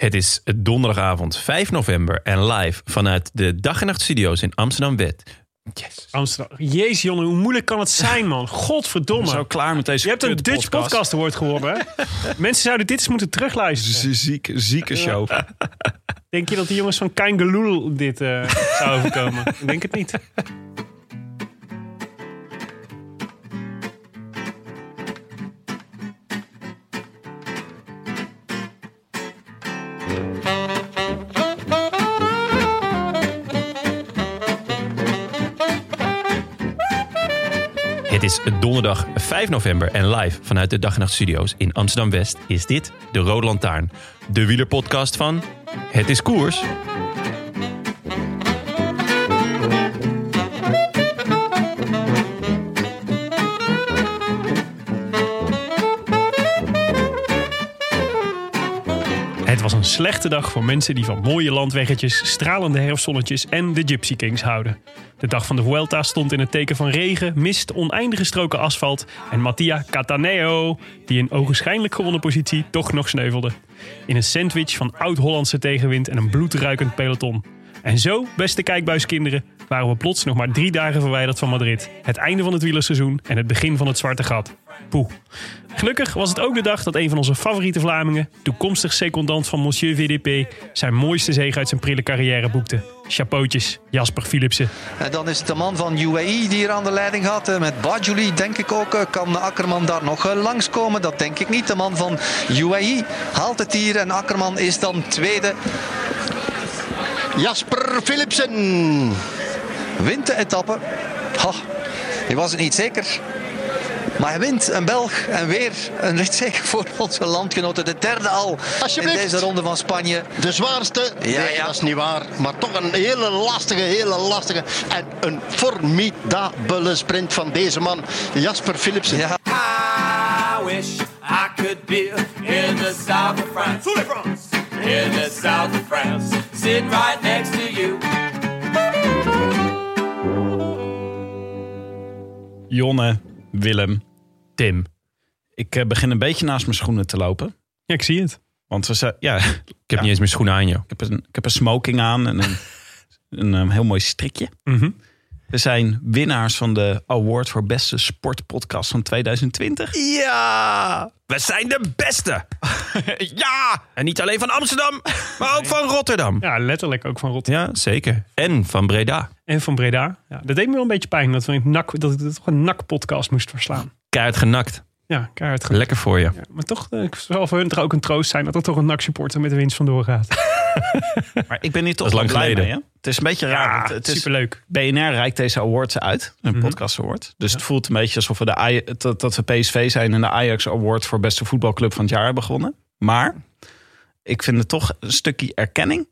Het is donderdagavond 5 november en live vanuit de Dag en Nacht Studio's in Amsterdam-West. Yes. Amsterdam. Jezus, Jonne, hoe moeilijk kan het zijn, man? Godverdomme. Zo klaar met deze Je hebt een Dutch podcast award gewonnen, hè? Mensen zouden dit eens moeten terugluisteren. Zieke, zieke show. Denk je dat die jongens van Kangaloo dit eh zou overkomen? Ik denk het niet. Is donderdag 5 november en live vanuit de Dag en Nacht Studio's in Amsterdam-West is dit de Rode Lantaarn. De wielerpodcast van Het is Koers. Slechte dag voor mensen die van mooie landweggetjes, stralende herfstzonnetjes en de Gypsy Kings houden. De dag van de Vuelta stond in het teken van regen, mist, oneindige stroken asfalt en Mattia Cataneo, die in ogenschijnlijk gewonnen positie toch nog sneuvelde. In een sandwich van oud-Hollandse tegenwind en een bloedruikend peloton. En zo, beste kijkbuiskinderen, waren we plots nog maar drie dagen verwijderd van Madrid. Het einde van het wielerseizoen en het begin van het zwarte gat. Gelukkig was het ook de dag dat een van onze favoriete Vlamingen, toekomstig secondant van Monsieur VDP, zijn mooiste zege uit zijn prille carrière boekte. Chapeautjes, Jasper Philipsen. En dan is het de man van UAE die hier aan de leiding had. Eh, Met Bajuli denk ik ook. eh, Kan Akkerman daar nog eh, langskomen? Dat denk ik niet. De man van UAE haalt het hier. En Akkerman is dan tweede. Jasper Philipsen. Wint de etappe. Ha, die was het niet zeker. Maar hij wint een Belg en weer een zeker voor onze landgenoten. De derde al in deze ronde van Spanje. De zwaarste. Ja, nee, ja. dat is niet waar. Maar toch een hele lastige, hele lastige. En een formidabele sprint van deze man. Jasper Philipsen. Ja, I wish I could be in the south of France. In the south of France. Sitting right next to you. Jonne, Willem, Tim. Ik eh, begin een beetje naast mijn schoenen te lopen. Ja, ik zie het. Want we zijn, ja, ik Ik heb niet eens meer schoenen aan, joh. heb een, ik heb een smoking aan en een, een, eh, heel mooi strikje. Mhm. We zijn winnaars van de award voor beste sportpodcast van 2020. Ja, we zijn de beste. ja, en niet alleen van Amsterdam, maar ook van Rotterdam. Ja, letterlijk ook van Rotterdam. Ja, zeker. En van Breda. En van Breda. Ja, dat deed me wel een beetje pijn dat, we een nak, dat ik toch een NAC-podcast moest verslaan. Keihard genakt. Ja, keihard gedaan. Lekker voor je. Ja, maar toch eh, het zal voor hun toch ook een troost zijn dat er toch een NAC-supporter met de winst vandoor gaat. Maar ik ben hier toch lang wel blij geleden. mee, hè? Het is een beetje raar. Ja, want het is, superleuk. BNR reikt deze awards uit. Een Mhm. podcast award. Dus het voelt een beetje alsof we de dat, dat we PSV zijn en de Ajax Award voor beste voetbalclub van het jaar hebben gewonnen. Maar ik vind het toch een stukje erkenning.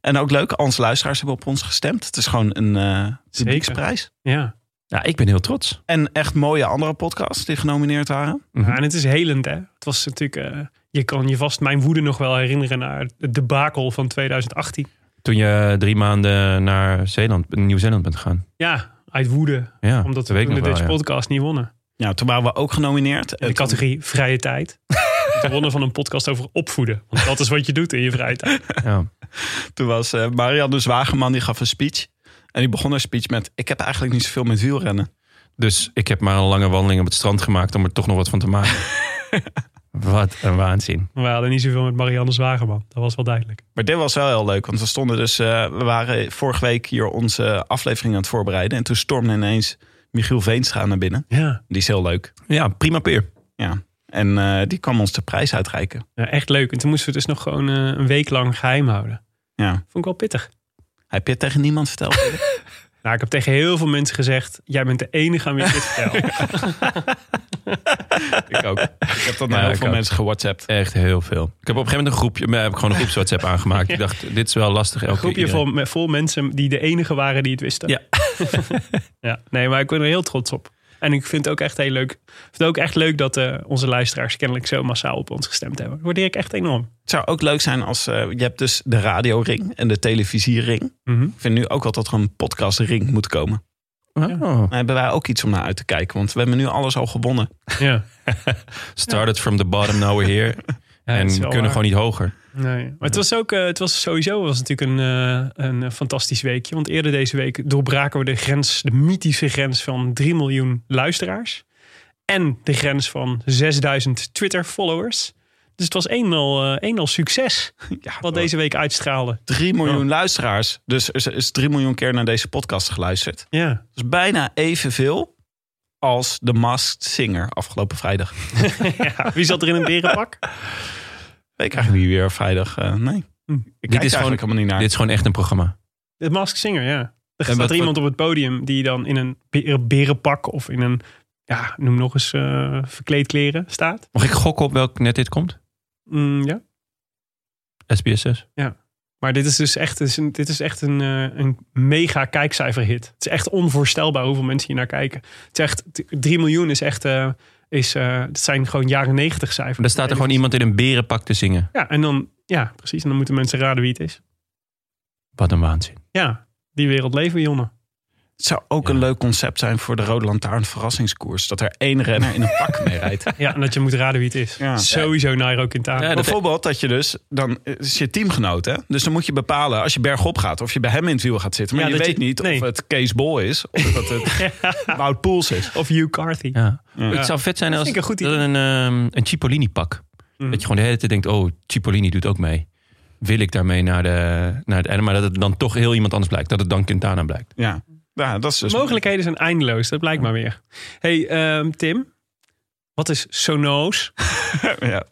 En ook leuk, onze luisteraars hebben op ons gestemd. Het is gewoon een eh publieksprijs. Ja. Ja, ik ben heel trots. En echt mooie andere podcasts die genomineerd waren. ja, en het is helend hè. Het was natuurlijk, eh, je kan je vast mijn woede nog wel herinneren naar het debakel van 2018. Toen je drie maanden naar Zeeland, Nieuw-Zeeland bent gegaan. Ja, uit woede. Ja, Omdat dat we toen de nog Dutch wel, ja. podcast niet wonnen. Ja, toen waren we ook genomineerd. In de toen- categorie vrije tijd. We wonnen van een podcast over opvoeden. Want dat is wat je doet in je vrije tijd. Ja. Toen was eh, Marianne Zwageman, die gaf een speech. En die begon haar speech met... Ik heb eigenlijk niet zoveel met wielrennen. Dus ik heb maar een lange wandeling op het strand gemaakt om er toch nog wat van te maken. wat een waanzin. Maar we hadden niet zoveel met Marianne Zwageman. Dat was wel duidelijk. Maar dit was wel heel leuk, want we stonden dus... eh, we waren vorige week hier onze aflevering aan het voorbereiden. En toen stormde ineens Michiel Veenstra naar binnen. Ja. Die is heel leuk. Ja, prima peer. Ja. En eh, die kwam ons de prijs uitreiken. ja, echt leuk. En toen moesten we het dus nog gewoon eh, een week lang geheim houden. Ja. Vond ik wel pittig. Heb je het tegen niemand verteld? Nou, ik heb tegen heel veel mensen gezegd... jij bent de enige aan wie ik dit vertel. Ik ook. Ik heb dat naar Ja, heel veel ook. mensen gewhatsappt. Echt heel veel. Ik heb op een gegeven moment een groepje, maar heb ik gewoon een groeps WhatsApp aangemaakt. Ik dacht, dit is wel lastig. Elke Een groepje vol, vol mensen die de enige waren die het wisten. Ja. ja. Nee, maar ik ben er heel trots op. En ik vind het ook echt heel leuk. Ik vind het ook echt leuk dat eh, onze luisteraars kennelijk zo massaal op ons gestemd hebben. Dat waardeer ik echt enorm. Het zou ook leuk zijn als... eh, je hebt dus de radioring en de televisiering. Mhm. Ik vind nu ook wel dat er een podcastring moet komen. Oh, Dan hebben wij ook iets om naar uit te kijken. Want we hebben nu alles al gewonnen. Ja. started from the bottom, now we're here. Ja, en we kunnen waar. gewoon niet hoger. Nee, maar het was ook, eh, het was sowieso was natuurlijk een, eh, een eh, fantastisch weekje. Want eerder deze week doorbraken we de grens, de mythische grens van 3 miljoen luisteraars. En de grens van 6000 Twitter-followers. Dus het was eenmaal, eenmaal succes Ja, wat deze week uitstraalde. 3 miljoen luisteraars. Dus er is 3 miljoen keer naar deze podcast geluisterd. Ja, Dat is bijna evenveel als de Masked Singer afgelopen vrijdag. ja. wie zat er in een berenpak? Ik eigenlijk niet weer vrijdag. eh, nee. Ik kijk Dit is, gewoon, eigenlijk helemaal niet naar. dit is gewoon echt een programma. De Masked Singer, ja. Er staat wat- er iemand op het podium die dan in een be- berenpak of in een, ja, noem nog eens, eh verkleedkleren staat. Mag ik gokken op welk net dit komt? Mm, ja. SBS 6. Maar dit is dus echt, dit is een, dit is echt een, eh, een mega kijkcijferhit. Het is echt onvoorstelbaar hoeveel mensen hier naar kijken. Het is echt, 3 miljoen is echt, eh, is, eh, het zijn gewoon jaren 90 cijfers. Daar staat er gewoon iemand in een berenpak te zingen. Ja, en dan, ja, precies. En dan moeten mensen raden wie het is. Wat een waanzin. Ja, die wereld leven, Jonne. Het zou ook een leuk concept zijn voor de Rode Lantaarn verrassingskoers. Dat er één renner in een pak mee rijdt. Ja, en dat je moet raden wie het is. Ja. Sowieso Nairo Quintana. Ja, Bijvoorbeeld dat je dus, dan is je teamgenoot hè. Dus dan moet je bepalen als je bergop gaat of je bij hem in het wiel gaat zitten. Maar Ja, je weet je- niet nee. of het Kees Bol is of dat het Wout Poels is. Of Hugh Carthy. Ja. Ja. Het zou vet zijn als een er een, ehm, een Cipollini pak. Mhm. Dat je gewoon de hele tijd denkt, oh, Cipollini doet ook mee. Wil ik daarmee naar, de, naar het einde? Maar dat het dan toch heel iemand anders blijkt. Dat het dan Quintana blijkt. Ja, ja dat is dus De mogelijkheden zijn eindeloos, dat blijkt maar weer. hey, ehm, Tim. Wat is Sono's? ja.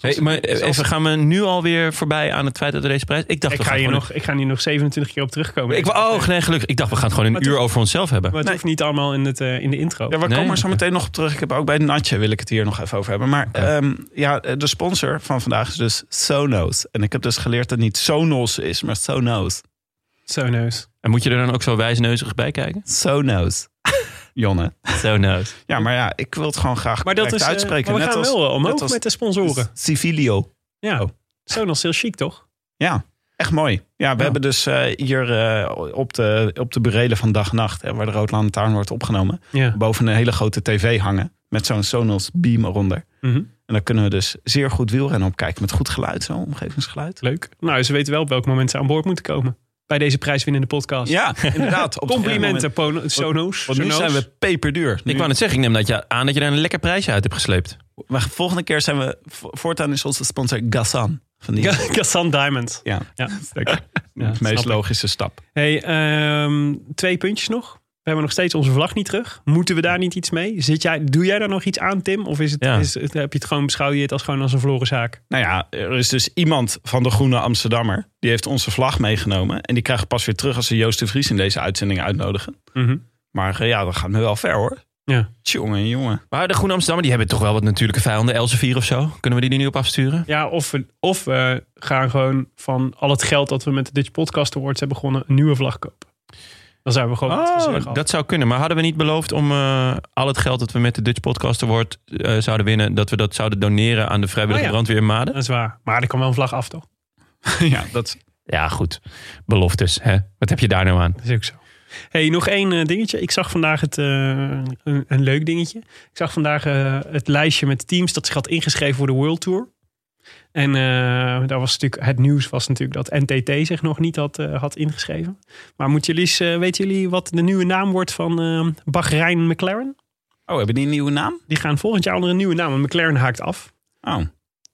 Hey, maar even, gaan we nu alweer voorbij aan het feit dat er deze prijs... Ik dacht, Ik ga, hier nog, ik ga hier nog 27 keer op terugkomen. Ik, oh, nee, gelukkig. Ik dacht, we gaan het gewoon Maar een uur toch- over onszelf hebben. Maar het hoeft niet allemaal in, het, eh, in de intro. Ja, we Nee? komen er zo meteen nog op terug. Ik heb ook bij Natje wil ik het hier nog even over hebben. Maar ehm, ja, de sponsor van vandaag is dus Sonos. En ik heb dus geleerd dat het niet Sonos is, maar Sonos. Sono's. En moet je er dan ook zo wijsneuzig bij kijken? Sonos. Jonne. Zo nice. Ja, maar ja, ik wil het gewoon graag Maar dat is, eh, uitspreken. maar we net gaan als, wel omhoog net als met de sponsoren. Civilio. Ja, Oh. Sonos is heel chic, toch? Ja, echt mooi. Ja, we hebben dus eh, hier eh, op, de, op de burelen van dag en nacht, hè, waar de Rood Lantaarn wordt opgenomen, Ja. boven een hele grote tv hangen met zo'n Sonos beam eronder. Mhm. En dan kunnen we dus zeer goed wielrennen op kijken met goed geluid, zo omgevingsgeluid. Leuk. Nou, ze weten wel op welk moment ze aan boord moeten komen. Bij deze prijswinnende podcast. Ja, inderdaad. Op Complimenten, Sono's. Want nu Sono's. zijn we peperduur. Nu, Ik wou net zeggen, ik neem dat je aan dat je daar een lekker prijsje uit hebt gesleept. maar volgende keer zijn we, vo- voortaan is onze sponsor Gassan. Van die, Gassan Diamond. ja, Ja. de Ja, meest logische stap. Hey, ehm, twee puntjes nog. We hebben nog steeds onze vlag niet terug. Moeten we daar niet iets mee? Zit jij, doe jij daar nog iets aan, Tim? Of is het, Ja. is, het- heb je het gewoon, beschouw je het als gewoon als een verloren zaak? Nou ja, er is dus iemand van de Groene Amsterdammer. Die heeft onze vlag meegenomen. En die krijgt pas weer terug als ze Joost de Vries in deze uitzending uitnodigen. Maar eh, ja, dat gaat me wel ver hoor. Ja. Tjonge, jongen. Maar de Groene Amsterdammer, die hebben toch wel wat natuurlijke vijanden. Elsevier of zo. Kunnen we die er nu op afsturen? Ja, of we, of we gaan gewoon van al het geld dat we met de Dutch Podcast Awards hebben gewonnen, een nieuwe vlag kopen. Dan zijn we gewoon. Oh, dat zou kunnen. Maar hadden we niet beloofd om eh, al het geld dat we met de Dutch Podcast Award eh, zouden winnen, dat we dat zouden doneren aan de vrijwillige Oh ja. brandweer in Maden? Dat is waar. Maar er kan wel een vlag af, toch? ja, dat Ja, goed. Beloftes, hè? Wat heb je daar nou aan? Dat is ook zo. Hey, nog één eh, dingetje. Ik zag vandaag het, eh, een, een leuk dingetje. Ik zag vandaag het lijstje met teams dat zich had ingeschreven voor de World Tour. En eh, daar was natuurlijk, het nieuws was natuurlijk dat NTT zich nog niet had, eh, had ingeschreven. Maar moeten jullie eens, eh, weten jullie wat de nieuwe naam wordt van eh Bahrein McLaren? Oh, hebben die een nieuwe naam? Die gaan volgend jaar onder een nieuwe naam. En McLaren haakt af. Oh.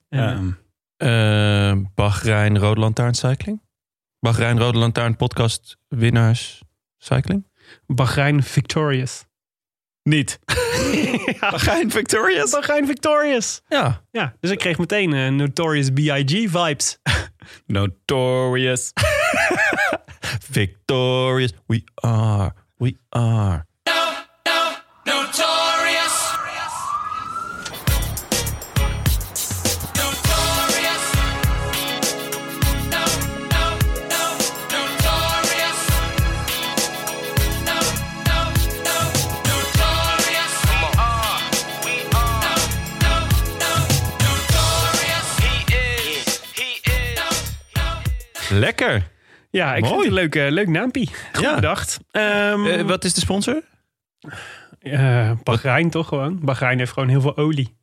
Ehm, Eh Bahrein Rode Lantaarn Cycling? Bahrein Rode Lantaarn podcast winnaars cycling? Bahrein Victorious. niet. Bahrein Victorious? Bahrein Victorious. Ja. Ja, dus ik kreeg meteen eh, Notorious B.I.G. vibes. Notorious. Victorious, we are We are. Lekker. Ja, ik Mooi. vind het een leuk, eh, leuk naampie. Goed Ja. bedacht. Ehm Eh, wat is de sponsor? eh, Bahrein toch gewoon. Bahrein heeft gewoon heel veel olie.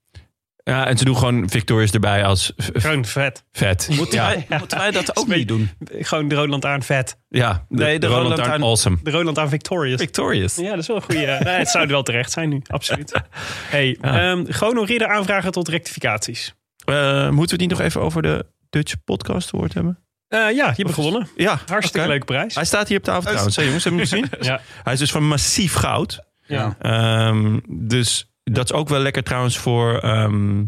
Ja, en ze doen gewoon Victorious erbij als Gewoon vet. vet. Moeten, ja. wij, moeten wij dat ook niet doen? Gewoon de Roland aan vet. Ja, de, Nee, de de Roland Lantaarn- Awesome. De Roland aan Victorious. Victorious. Ja, dat is wel een goede. nee, het zou wel terecht zijn nu, absoluut. Hey, Ja. ehm, gehonoreerde aanvragen tot rectificaties. Eh, moeten we het niet nog even over de Dutch Podcast Award hebben? Eh, ja, je hebt gewonnen. Ja, Hartstikke leuke prijs. Hij staat hier op tafel trouwens. Jongens, hebben jullie hem gezien? Ja. Hij is dus van massief goud. Ja. Ehm, dus dat is ook wel lekker trouwens voor, ehm,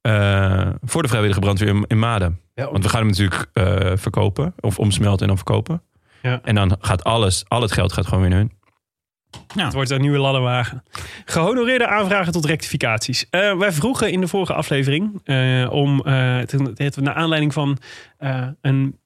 eh, voor de vrijwillige brandweer in, in Maden. Want we gaan hem natuurlijk eh, verkopen. Of omsmelten en dan verkopen. Ja. En dan gaat alles, al het geld gaat gewoon weer naar hun. Het wordt een nieuwe ladderwagen. Gehonoreerde aanvragen tot rectificaties. Eh, wij vroegen in de vorige aflevering eh, om, toen- het- naar aanleiding van een,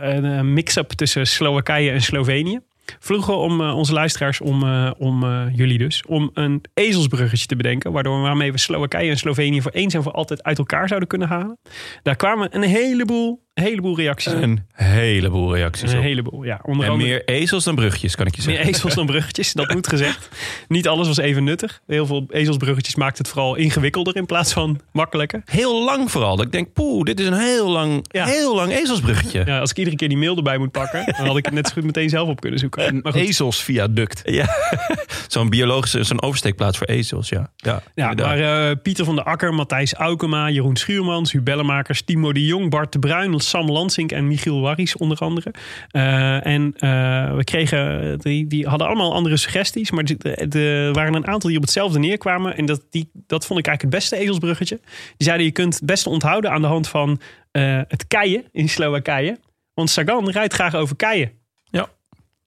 een, mix-up tussen Slowakije en Slovenië. Vroegen om onze luisteraars, om, om jullie dus, om een ezelsbruggetje te bedenken. Waardoor, waarmee we Slowakije en Slovenië voor eens en voor altijd uit elkaar zouden kunnen halen. Daar kwamen een heleboel, heleboel reacties op. Een heleboel reacties Een op. heleboel, ja. Onder En andere- meer ezels dan bruggetjes, kan ik je meer zeggen. ezels dan bruggetjes, dat moet gezegd. Niet alles was even nuttig. Heel veel ezelsbruggetjes maakt het vooral ingewikkelder in plaats van makkelijker. Heel lang vooral. Dat ik denk, poeh, dit is een heel lang, Ja. heel lang ezelsbruggetje. Ja, als ik iedere keer die mail erbij moet pakken, dan had ik het net zo goed meteen zelf op kunnen zoeken. Maar goed. Ezelsviaduct. Ja, zo'n biologische, zo'n oversteekplaats voor ezels, ja. Ja, Ja, maar eh, Pieter van der Akker, Matthijs Aukema, Jeroen Schuurmans, Huub Bellemakers, Timo de Jong, Bart de Bruin, Sam Lansink en Michiel Warries onder andere. Eh, en eh, we kregen, die, die hadden allemaal andere suggesties, maar er waren een aantal die op hetzelfde neerkwamen. En dat, die, dat vond ik eigenlijk het beste ezelsbruggetje. Die zeiden je kunt het beste onthouden aan de hand van eh, het keien in Slowakije. Want Sagan rijdt graag over keien.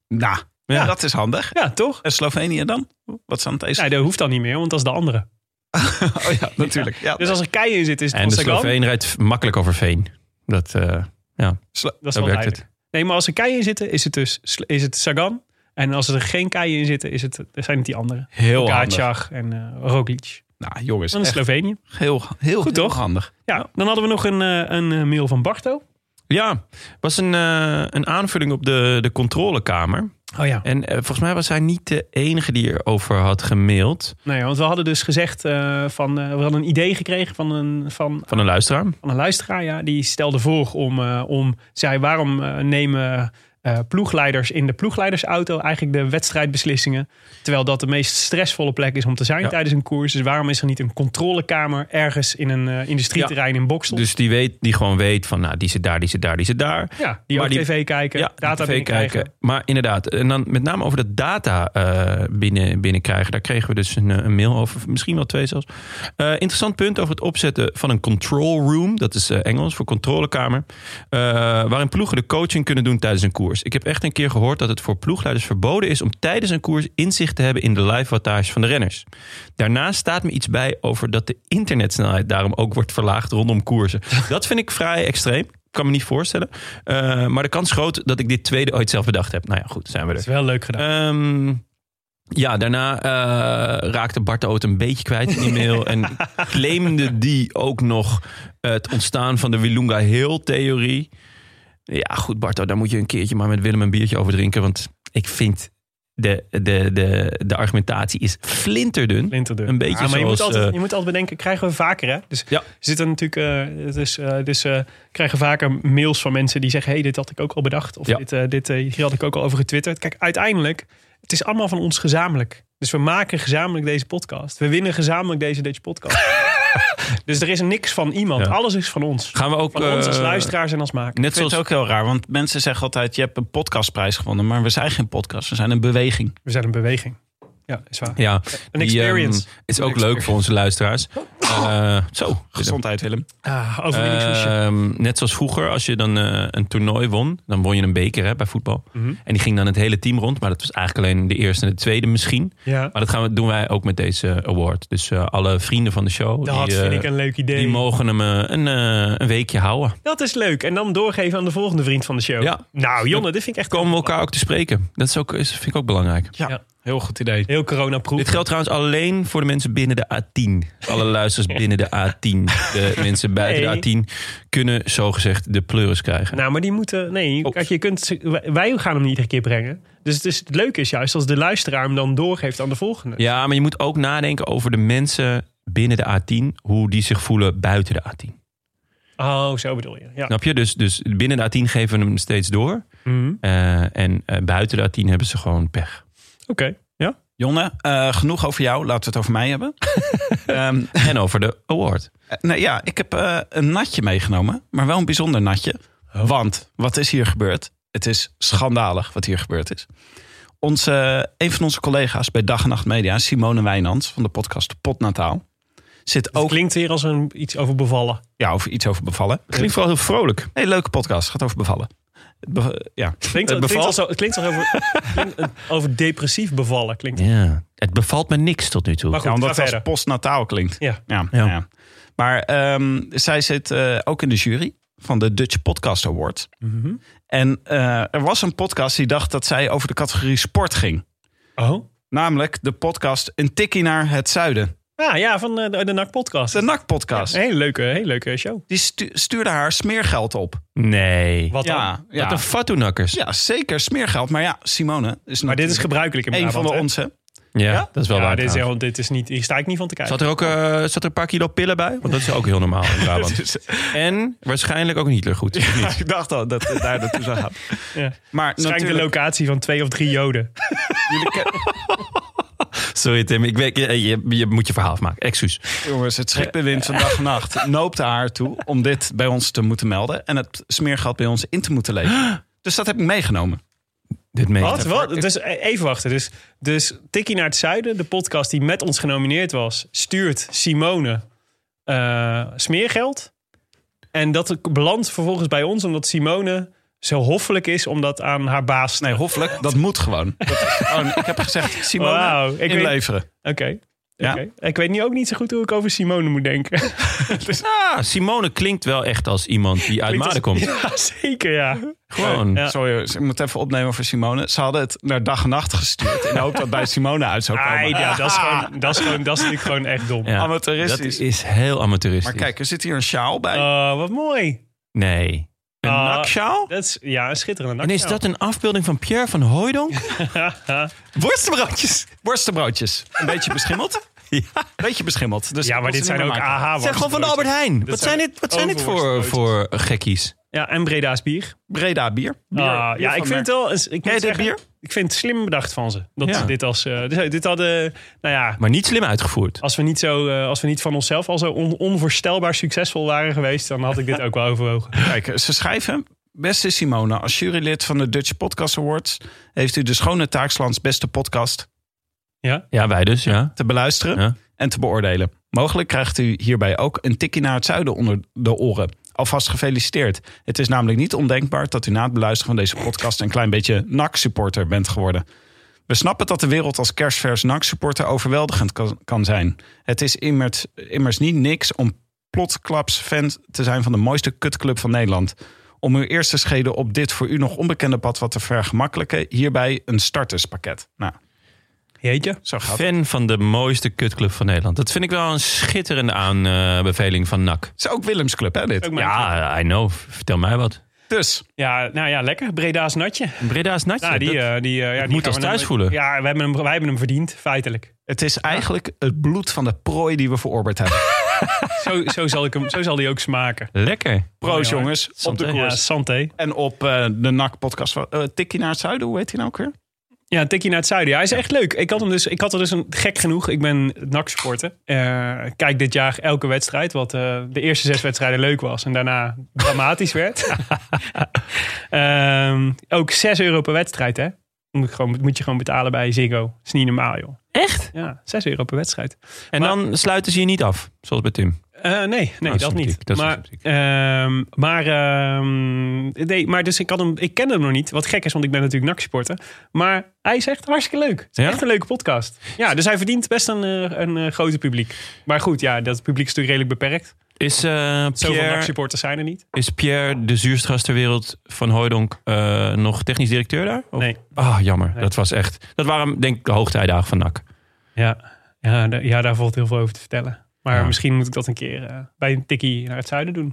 Nou, Ja. dat is handig. Ja, toch? En Slovenië dan? Wat is aan het? Nee, dat hoeft dan niet meer, want dat is de andere. Oh ja, natuurlijk. Ja. Dus als er keien in zit, is het En de Sagan. Sloveen rijdt makkelijk over veen. Dat, eh, ja, Dat is werkt het. Nee, maar als er keien in zitten, is het dus is het Sagan. En als er geen keien in zitten, is het, zijn het die andere. Heel en eh Roglic. Nou, jongens, Van Slovenië. heel, heel, Goed, heel toch? handig. Ja, dan hadden we nog een, eh, een mail van Barto. Ja, was een, een aanvulling op de, de controlekamer. Oh ja. En eh, volgens mij was hij niet de enige die erover had gemaild. Nee, want we hadden dus gezegd eh, van... eh, we hadden een idee gekregen van een, van, Van een luisteraar. van een luisteraar. Ja, die stelde voor om... om zei, waarom nemen eh, ploegleiders in de ploegleidersauto eigenlijk de wedstrijdbeslissingen? Terwijl dat de meest stressvolle plek is om te zijn Ja. tijdens een koers. Dus waarom is er niet een controlekamer ergens in een eh, industrieterrein in Boksel? Dus die, weet, die gewoon weet van, nou, die zit daar, die zit daar, die zit daar. ja, die maar ook die- tv kijken, Ja, data tv kijken. Maar inderdaad, en dan met name over de data eh, binnen, binnenkrijgen. Daar kregen we dus een, een mail over, misschien wel twee zelfs. Interessant punt over het opzetten van een control room. Dat is Engels voor controlekamer. waarin ploegen de coaching kunnen doen tijdens een koers. Ik heb echt een keer gehoord dat het voor ploegleiders verboden is... om tijdens een koers inzicht te hebben in de live wattage van de renners. Daarnaast staat me iets bij over dat de internetsnelheid daarom ook wordt verlaagd rondom koersen. Dat vind ik vrij extreem. Ik kan me niet voorstellen. Eh, maar de kans is groot dat ik dit tweede ooit zelf bedacht heb. Nou ja, goed, zijn we Dat is er. wel leuk gedaan. Ehm, ja, daarna eh, raakte Bart de Oot een beetje kwijt in die mail. en claimde die ook nog het ontstaan van de Wilunga Hill-theorie. Ja, goed, Barto, daar moet je een keertje maar met Willem een biertje over drinken. Want ik vind de, de, de, de argumentatie is flinterdun. Flinterdun. Een beetje Ja, maar je moet, zoals, altijd, eh, je moet altijd bedenken, krijgen we vaker hè? Dus Ja. er zitten natuurlijk, eh, dus, eh, dus eh, krijgen vaker mails van mensen die zeggen, hey, dit had ik ook al bedacht. Of Ja. dit, dit, hier had ik ook al over getwitterd. Kijk, uiteindelijk, het is allemaal van ons gezamenlijk. Dus we maken gezamenlijk deze podcast. We winnen gezamenlijk deze Dutch podcast. dus er is niks van iemand. Ja. Alles is van ons. Gaan we ook... Van ons als eh, luisteraars en als makers. Net Ik zoals het ook heel raar, want mensen zeggen altijd... je hebt een podcastprijs gewonnen, maar we zijn geen podcast. We zijn een beweging. We zijn een beweging. Ja, is waar. Ja, Een die, experience. ehm, is ook leuk voor onze luisteraars. Eh, zo, Gezondheid, Willem. Ehm, net zoals vroeger, als je dan eh, een toernooi won, dan won je een beker hè, bij voetbal. Mhm. En die ging dan het hele team rond, maar dat was eigenlijk alleen de eerste en de tweede misschien. ja, Maar dat gaan we, doen wij ook met deze award. Dus eh, alle vrienden van de show, dat die, vind eh, ik een leuk idee. die mogen hem eh, een, eh, een weekje houden. Dat is leuk. En dan doorgeven aan de volgende vriend van de show. Ja. Nou, Jonne, dit vind ik echt Komen we elkaar ook te spreken. Dat is ook, is, vind ik ook belangrijk. Ja, Ja. Heel goed idee. heel coronaproof. Dit geldt trouwens alleen voor de mensen binnen de A10. Alle luisteraars binnen de A10. De mensen buiten Nee. de A10 kunnen zogezegd de pleuris krijgen. Nou, maar die moeten. Nee, Oh. kijk, je kunt, wij gaan hem niet iedere keer brengen. Dus het, is, het leuke is juist als de luisteraar hem dan doorgeeft aan de volgende. Ja, maar je moet ook nadenken over de mensen binnen de A10. Hoe die zich voelen buiten de A10. Oh, zo bedoel je. Ja. Snap je? Dus, dus binnen de A10 geven we hem steeds door. Mhm. Eh, en eh, buiten de A10 hebben ze gewoon pech. Oké. Ja. Jonne, eh, genoeg over jou. Laten we het over mij hebben. Ehm, En over de award. Nou ja, ik heb eh, een natje meegenomen, maar wel een bijzonder natje. Want wat is hier gebeurd? Het is schandalig wat hier gebeurd is. Onze, een van onze collega's bij Dag en Nacht Media, Simone Wijnands van de podcast Potnataal, zit Het ook klinkt weer als een, iets over bevallen. ja, over iets over bevallen. Klinkt vooral heel vrolijk. Nee, leuke podcast, gaat over bevallen. Be- ja. Klinkt, Het klinkt, bevalt- als, het klinkt als over, klinkt, over depressief bevallen. Klinkt. Ja, het bevalt me niks tot nu toe. Maar goed, ja, omdat ga het als verder. postnataal klinkt. Ja. Ja, Ja. ja. Maar ehm, zij zit eh, ook in de jury van de Dutch Podcast Award. Mhm. En eh, er was een podcast die dacht dat zij over de categorie sport ging. Oh. Namelijk de podcast Een Tikkie naar het Zuiden. Ah, ja, van eh, de, de NAC podcast. De NAC-podcast. Een hele leuke, hele leuke show. Die stu- stuurde haar smeergeld op. Nee. Wat dan? ja, ja. Wat een fatsoenakkers. ja, zeker smeergeld. Maar ja, Simone is Maar dit is gebruikelijk in een van Brabant, de onze. Ja, dat is wel Ja, waar. dit is, heel- dit is niet, hier sta ik niet van te kijken. Zat er ook eh, zat er een paar kilo pillen bij? Want dat is ook heel normaal in Brabant. Dus, En waarschijnlijk ook een Hitlergoed. of niet? ik dacht al dat het daar naartoe zou gaan. Ja. Maar Waarschijnlijk de natuurlijk, locatie van twee of drie joden. jullie ken- Sorry Tim, ik weet, je, je, je moet je verhaal afmaken. Excuus. jongens, het schrikbewind van dag en nacht noopte haar toe om dit bij ons te moeten melden. En het smeergeld bij ons in te moeten leveren. Dus dat heb ik meegenomen. Dit Wat? Wat? Dus eh, even wachten. Dus, dus Tikkie naar het Zuiden, de podcast die met ons genomineerd was, stuurt Simone eh, smeergeld. En dat belandt vervolgens bij ons, omdat Simone zo hoffelijk is om dat aan haar baas te Nee, hoffelijk, dat moet gewoon. Dat is gewoon ik heb gezegd, Simone, Wauw, ik inleveren. Oké. Ja. oké. Ik weet nu ook niet zo goed hoe ik over Simone moet denken. Ah, Simone klinkt wel echt als iemand die uit Maden komt. Ja, zeker ja. Gewoon. Ja. Sorry, ik moet even opnemen voor Simone. Ze hadden het naar dag en nacht gestuurd. In de hoop dat bij Simone uit zou komen. Ah, ja, dat is, gewoon, dat, is gewoon, dat is natuurlijk gewoon echt dom. Ja, amateuristisch. Dat is heel amateuristisch. Maar kijk, er zit hier een sjaal bij. Oh, wat mooi. Nee. Een? Dat is, ja, een schitterende En is dat een afbeelding van Pierre van Hooijdonk? Worstenbroodjes. Worstenbroodjes. Een beetje beschimmeld. Ja. Beetje beschimmeld. Dus Ja, maar dit zijn ook meer maken. AH Zeg gewoon van de Albert Heijn. Wat zijn dit, wat zijn dit voor, voor gekkies? Ja, en Breda's bier. Breda bier. bier Ah, bier ja, ik vind het wel... eens- Ik, dit zeggen, bier? Ik vind het slim bedacht van ze. Dat Ja. ze dit als... eh, dit hadden... Nou ja, Maar niet slim uitgevoerd. als we niet, zo, eh, als we niet van onszelf al zo on- onvoorstelbaar succesvol waren geweest... dan had ik dit ook wel overwogen. Kijk, ze schrijven... Beste Simone, als jurylid van de Dutch Podcast Awards... heeft u de Schone Taakslands beste podcast Ja? Ja, wij dus, ja. te beluisteren Ja. en te beoordelen. Mogelijk krijgt u hierbij ook een tikje naar het zuiden onder de oren. Alvast gefeliciteerd. Het is namelijk niet ondenkbaar dat u na het beluisteren van deze podcast... een klein beetje NAC-supporter bent geworden. We snappen dat de wereld als kerstvers NAC-supporter overweldigend kan, zijn. Het is immers, immers niet niks om plotklaps fan te zijn van de mooiste kutclub van Nederland. Om uw eerste scheden op dit voor u nog onbekende pad wat te vergemakkelijken... hierbij een starterspakket. Nou, Jeetje. zo gaat het. Fan van de mooiste kutclub van Nederland. Dat vind ik wel een schitterende aanbeveling van NAC. Het is ook Willems club, hè, dit? Ja, I know. Vertel mij wat. Dus, Ja, nou ja, lekker. Breda's natje. Breda's natje. Nou, die, dat- eh, die, eh, ja, die moet we thuis voelen. Ja, we hebben, hem, wij hebben hem verdiend, feitelijk. het is eigenlijk het bloed van de prooi die we verorberd hebben. Zo, zo, zal, ik hem, zo zal die ook smaken. Lekker. Proost, hoor. jongens. Op de Santé. Ja, koers. santé. En op eh, de NAC-podcast. van Tikkie naar het zuiden, hoe heet hij nou ook weer? Ja, een tikje naar het zuiden. Ja, hij is echt leuk. Ik had, hem dus, ik had er dus een gek genoeg. Ik ben NAC-supporter. Eh, kijk dit jaar elke wedstrijd. Wat eh, de eerste zes wedstrijden leuk was. En daarna dramatisch werd. Ehm, ook 6 euro per wedstrijd, hè? Moet, ik gewoon, moet je gewoon betalen bij Ziggo. Is niet normaal, joh. Echt? Ja, 6 euro per wedstrijd. En Maar- dan sluiten ze je niet af, zoals bij Tim. Eh, nee, nee, Nou, dat niet. Dat maar, ehm, maar, ehm, nee, maar dus ik, had hem, ik kende hem nog niet. Wat gek is, want ik ben natuurlijk NAC-supporter. Maar hij is echt hartstikke leuk. Het is Ja? echt een leuke podcast. Ja, dus hij verdient best een, eh, een eh, grote publiek. Maar goed, ja, dat publiek is natuurlijk redelijk beperkt. Is, eh, Zoveel Pierre, NAC-supporters zijn er niet. is Pierre, de zuurste gast ter wereld van Hooijdonk, eh, nog technisch directeur daar? Of- Nee. Ah, jammer. Nee. Dat was echt... Dat waren denk ik de hoogtijdagen van NAC. Ja, ja, ja, daar valt heel veel over te vertellen. Maar Ja. misschien moet ik dat een keer eh, bij een tikkie naar het zuiden doen.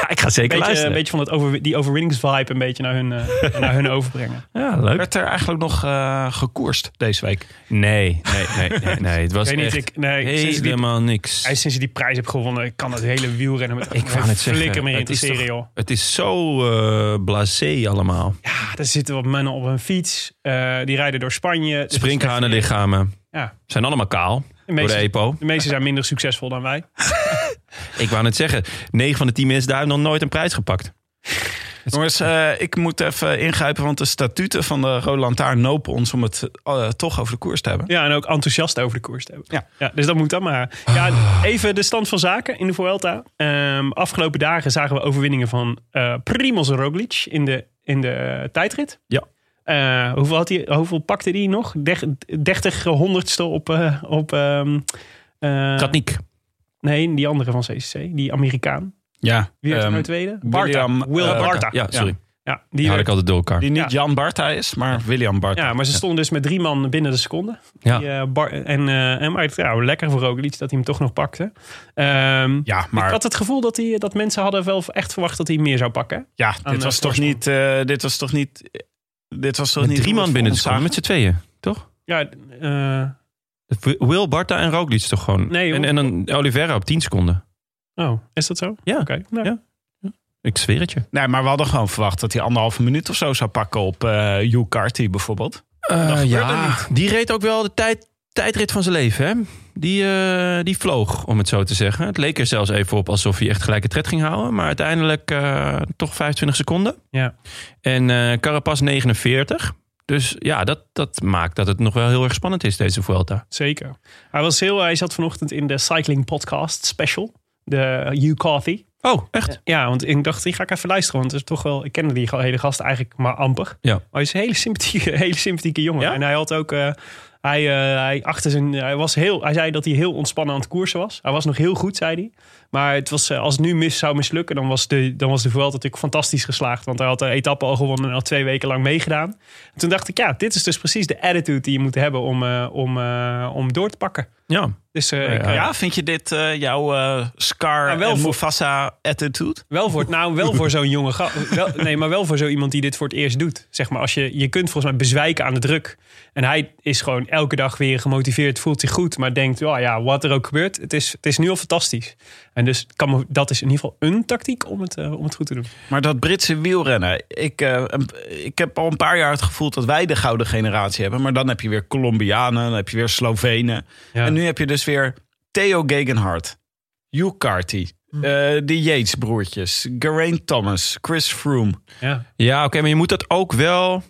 Ja, ik ga zeker beetje, luisteren. een beetje van het over, die overwinningsvibe een beetje naar hun, eh, naar hun overbrengen. Ja, leuk. Werd er eigenlijk nog eh, gekoerst deze week? Nee, nee, nee, nee. nee. Het was Ik weet niet, echt ik, nee, die, helemaal niks. hij, sinds je die prijs hebt gewonnen, ik kan het hele wielrennen met Ik net zeggen, flikker meer het interesseren, joh. Het is zo eh blasé allemaal. Ja, er zitten wat mannen op een fiets. eh, die rijden door Spanje. Het Sprinkhanenlichamen Ja, zijn allemaal kaal de door de meeste, EPO. de meeste zijn minder succesvol dan wij. Ik wou net zeggen, 9 van de 10 mensen daar hebben nog nooit een prijs gepakt. Jongens, eh, ik moet even ingrijpen, want de statuten van de Rode Lantaarn nopen ons om het eh, toch over de koers te hebben. Ja, en ook enthousiast over de koers te hebben. Ja. Ja, dus dat moet dan maar. Ja, even de stand van zaken in de Vuelta. Ehm, afgelopen dagen zagen we overwinningen van eh Primoz Roglic in de, in de tijdrit. Ja. Eh, hoeveel, had hij, hoeveel pakte hij nog? Deg- 30 honderdste op... eh op ehm, eh, Tratnik. nee, die andere van CCC. Die Amerikaan. Ja, Wie werd er ehm, nou tweede? William, Barta. Will Barta. Ja, sorry. Ja, die Die had ik altijd door elkaar. die niet Ja. Jan Barta is, maar William Barta. Ja, maar ze stonden dus met drie man binnen de seconde. Ja. Die, Bar- en, eh, en maar ja, lekker voor Roglic dat hij hem toch nog pakte. Ehm, Ja, maar Ik had het gevoel dat, hij, dat mensen hadden wel echt verwacht dat hij meer zou pakken. ja, dit was toch niet... eh, dit was toch niet... Dit was toch Met niet drie man binnen seconde, voor met z'n tweeën, toch? Ja, eh, Will, Barta en Roglic toch gewoon? Nee, en, en dan Oliveira op 10 seconden. oh, is dat zo? Ja. Oké. nou, Ja. Ik zweer het je. Nee, maar we hadden gewoon verwacht dat hij anderhalve minuut of zo zou pakken op eh Hugh Carty bijvoorbeeld. Eh, ja, die reed ook wel de tijd, tijdrit van zijn leven. Hè? Die, eh, die vloog, om het zo te zeggen. Het leek er zelfs even op alsof hij echt gelijke tred ging houden. Maar uiteindelijk eh, toch 25 seconden. Ja. En eh Carapaz 49. Dus ja, dat, dat maakt dat het nog wel heel erg spannend is, deze Vuelta. Zeker. Hij, was heel, hij zat vanochtend in de Cycling Podcast Special. De Hugh Carthy. Oh, echt? Ja, want ik dacht, die ga ik even luisteren. Want het is toch wel, ik kende die hele gast eigenlijk maar amper. Ja. Maar hij is een hele sympathieke, hele sympathieke jongen. Ja? En hij had ook, hij, eh, hij achter zijn, hij was heel, hij zei dat hij heel ontspannen aan het koersen was. Hij was nog heel goed, zei hij. Maar het was, eh, als het nu mis zou mislukken, dan was de, dan was de Vuelta natuurlijk fantastisch geslaagd. Want hij had de etappe al gewonnen en al twee weken lang meegedaan. En toen dacht ik, ja, dit is dus precies de attitude die je moet hebben om, eh, om, eh, om door te pakken. Ja. Dus Ja, ja. Ja, vind je dit jouw Scar Ja, wel en voor- Mufasa attitude? Wel voor, nou, wel voor zo'n jonge. Wel, nee, maar wel voor zo iemand die dit voor het eerst doet. Zeg maar, als je, je kunt volgens mij bezwijken aan de druk. En hij is gewoon elke dag weer gemotiveerd, voelt zich goed. Maar denkt, oh ja, wat er ook gebeurt, het is, het is nu al fantastisch. En dus kan me, dat is in ieder geval een tactiek om het, eh, om het goed te doen. Maar dat Britse wielrennen. Ik, eh, ik heb al een paar jaar het gevoel dat wij de gouden generatie hebben. Maar dan heb je weer Colombianen, dan heb je weer Slovenen. Ja. En nu heb je dus weer Theo Gegenhardt, Hugh Carty, Hm. eh, de Yates-broertjes, Geraint Thomas, Chris Froome. Ja, Ja, oké, maar je moet dat ook wel...